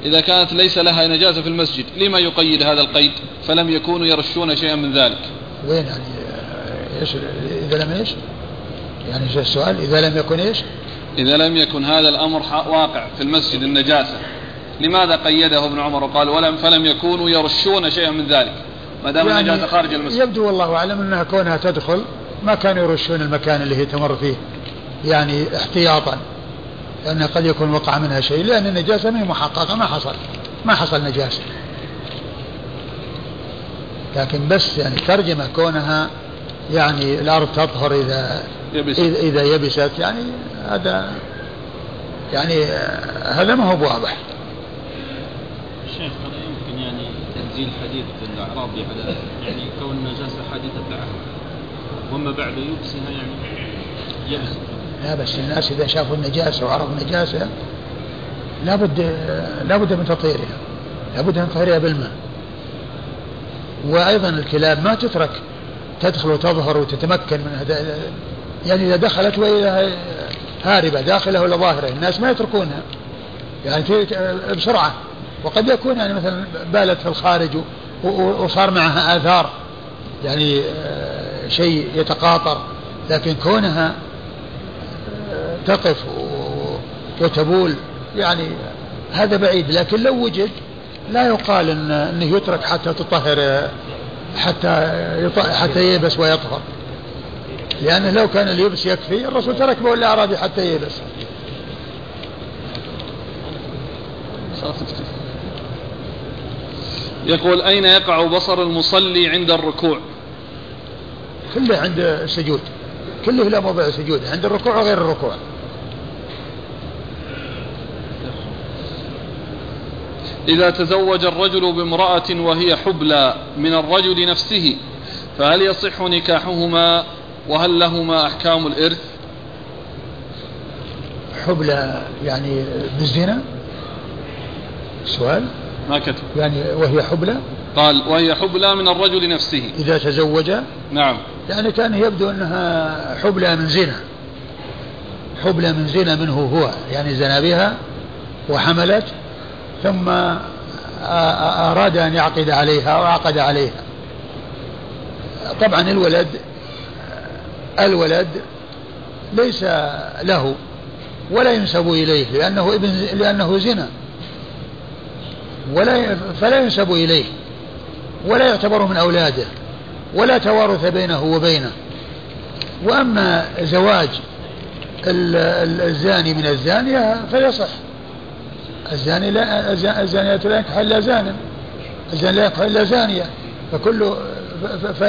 إذا كانت ليس لها نجاسة في المسجد لما يقيد هذا القيد؟ فلم يكونوا يرشون شيئا من ذلك. وين يعني؟ إيش؟ إذا لم إيش يعني السؤال إذا لم يكن إيش؟ إذا لم يكن هذا الأمر واقع في المسجد النجاسة. لماذا قيده ابن عمر وقال ولم فلم يكونوا يرشون شيئا من ذلك؟ ما دام يعني النجاسة خارج المسجد. يبدو والله أعلم أنها كونها تدخل ما كانوا يرشون المكان اللي هي تمر فيه يعني احتياطا لأن قد يكون وقع منها شيء لأن النجاسة ما هي محققة ما حصل ما حصل نجاسة. لكن بس يعني ترجمة كونها يعني الأرض تطهر إذا يبست. إذا يبست. يعني هذا يعني هذا ما هو واضح. شيخ يمكن يعني تنزيل حديث الأعرابي على يعني كون النجاسة حادثة العهد وما بعد يبسها يعني يبس لا بس الناس إذا شافوا النجاسة وعرفوا النجاسة لابد لابد من تطهيرها. لابد من تطهيرها بالماء. وأيضا الكلاب ما تترك تدخل وتظهر وتتمكن من هذا يعني إذا دخلت وإذا هاربة داخلة ولا ظاهرة الناس ما يتركونها. يعني بسرعة. وقد يكون يعني مثلا بالت في الخارج وصار معها آثار يعني آه، شيء يتقاطر. لكن كونها آه، تقف وتبول يعني هذا بعيد. لكن لو وجد لا يقال إنه يترك حتى تطهر حتى حتى ييبس ويطهر. لأنه لو كان اليبس يكفي الرسول ترك بول الأعرابي حتى ييبس. يقول أين يقع بصر المصلي عند الركوع؟ كله عند السجود. كله له موضع السجود عند الركوع وغير الركوع. إذا تزوج الرجل بامرأة وهي حبلى من الرجل نفسه فهل يصح نكاحهما؟ وهل لهما أحكام الإرث؟ حبلى يعني بالزنا؟ سؤال. ما كتب. يعني وهي حبلى؟ قال وهي حبلى من الرجل نفسه. إذا تزوج؟ نعم. يعني كان يبدو أنها حبلى من زنا. حبلى من زنا منه هو. يعني زنا بها وحملت ثم أراد أن يعقد عليها وعقد عليها. طبعا الولد الولد ليس له ولا ينسب إليه لأنه ابن لأنه زنا. ولا فلا ينسب إليه ولا يعتبر من أولاده ولا توارث بينه وبينه. وأما زواج الزاني من الزانية فيصح. الزاني لا الزانية لا ينكح إلا زانا. الزاني لا ينكح إلا زانية. فكل ف...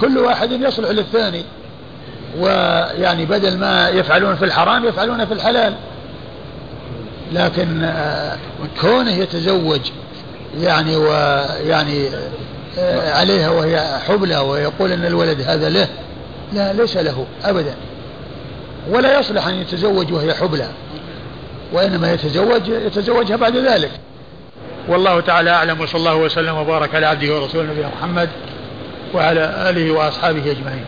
كل واحد يصلح للثاني. ويعني بدل ما يفعلون في الحرام يفعلون في الحلال. لكن آه، كونه يتزوج يعني ويعني آه، عليها وهي حبلى ويقول إن الولد هذا له لا ليس له ابدا. ولا يصلح أن يتزوج وهي حبلى. وإنما يتزوج يتزوجها بعد ذلك. والله تعالى أعلم وصلى الله وسلم وبارك على عبده ورسوله نبينا محمد وعلى آله وأصحابه أجمعين.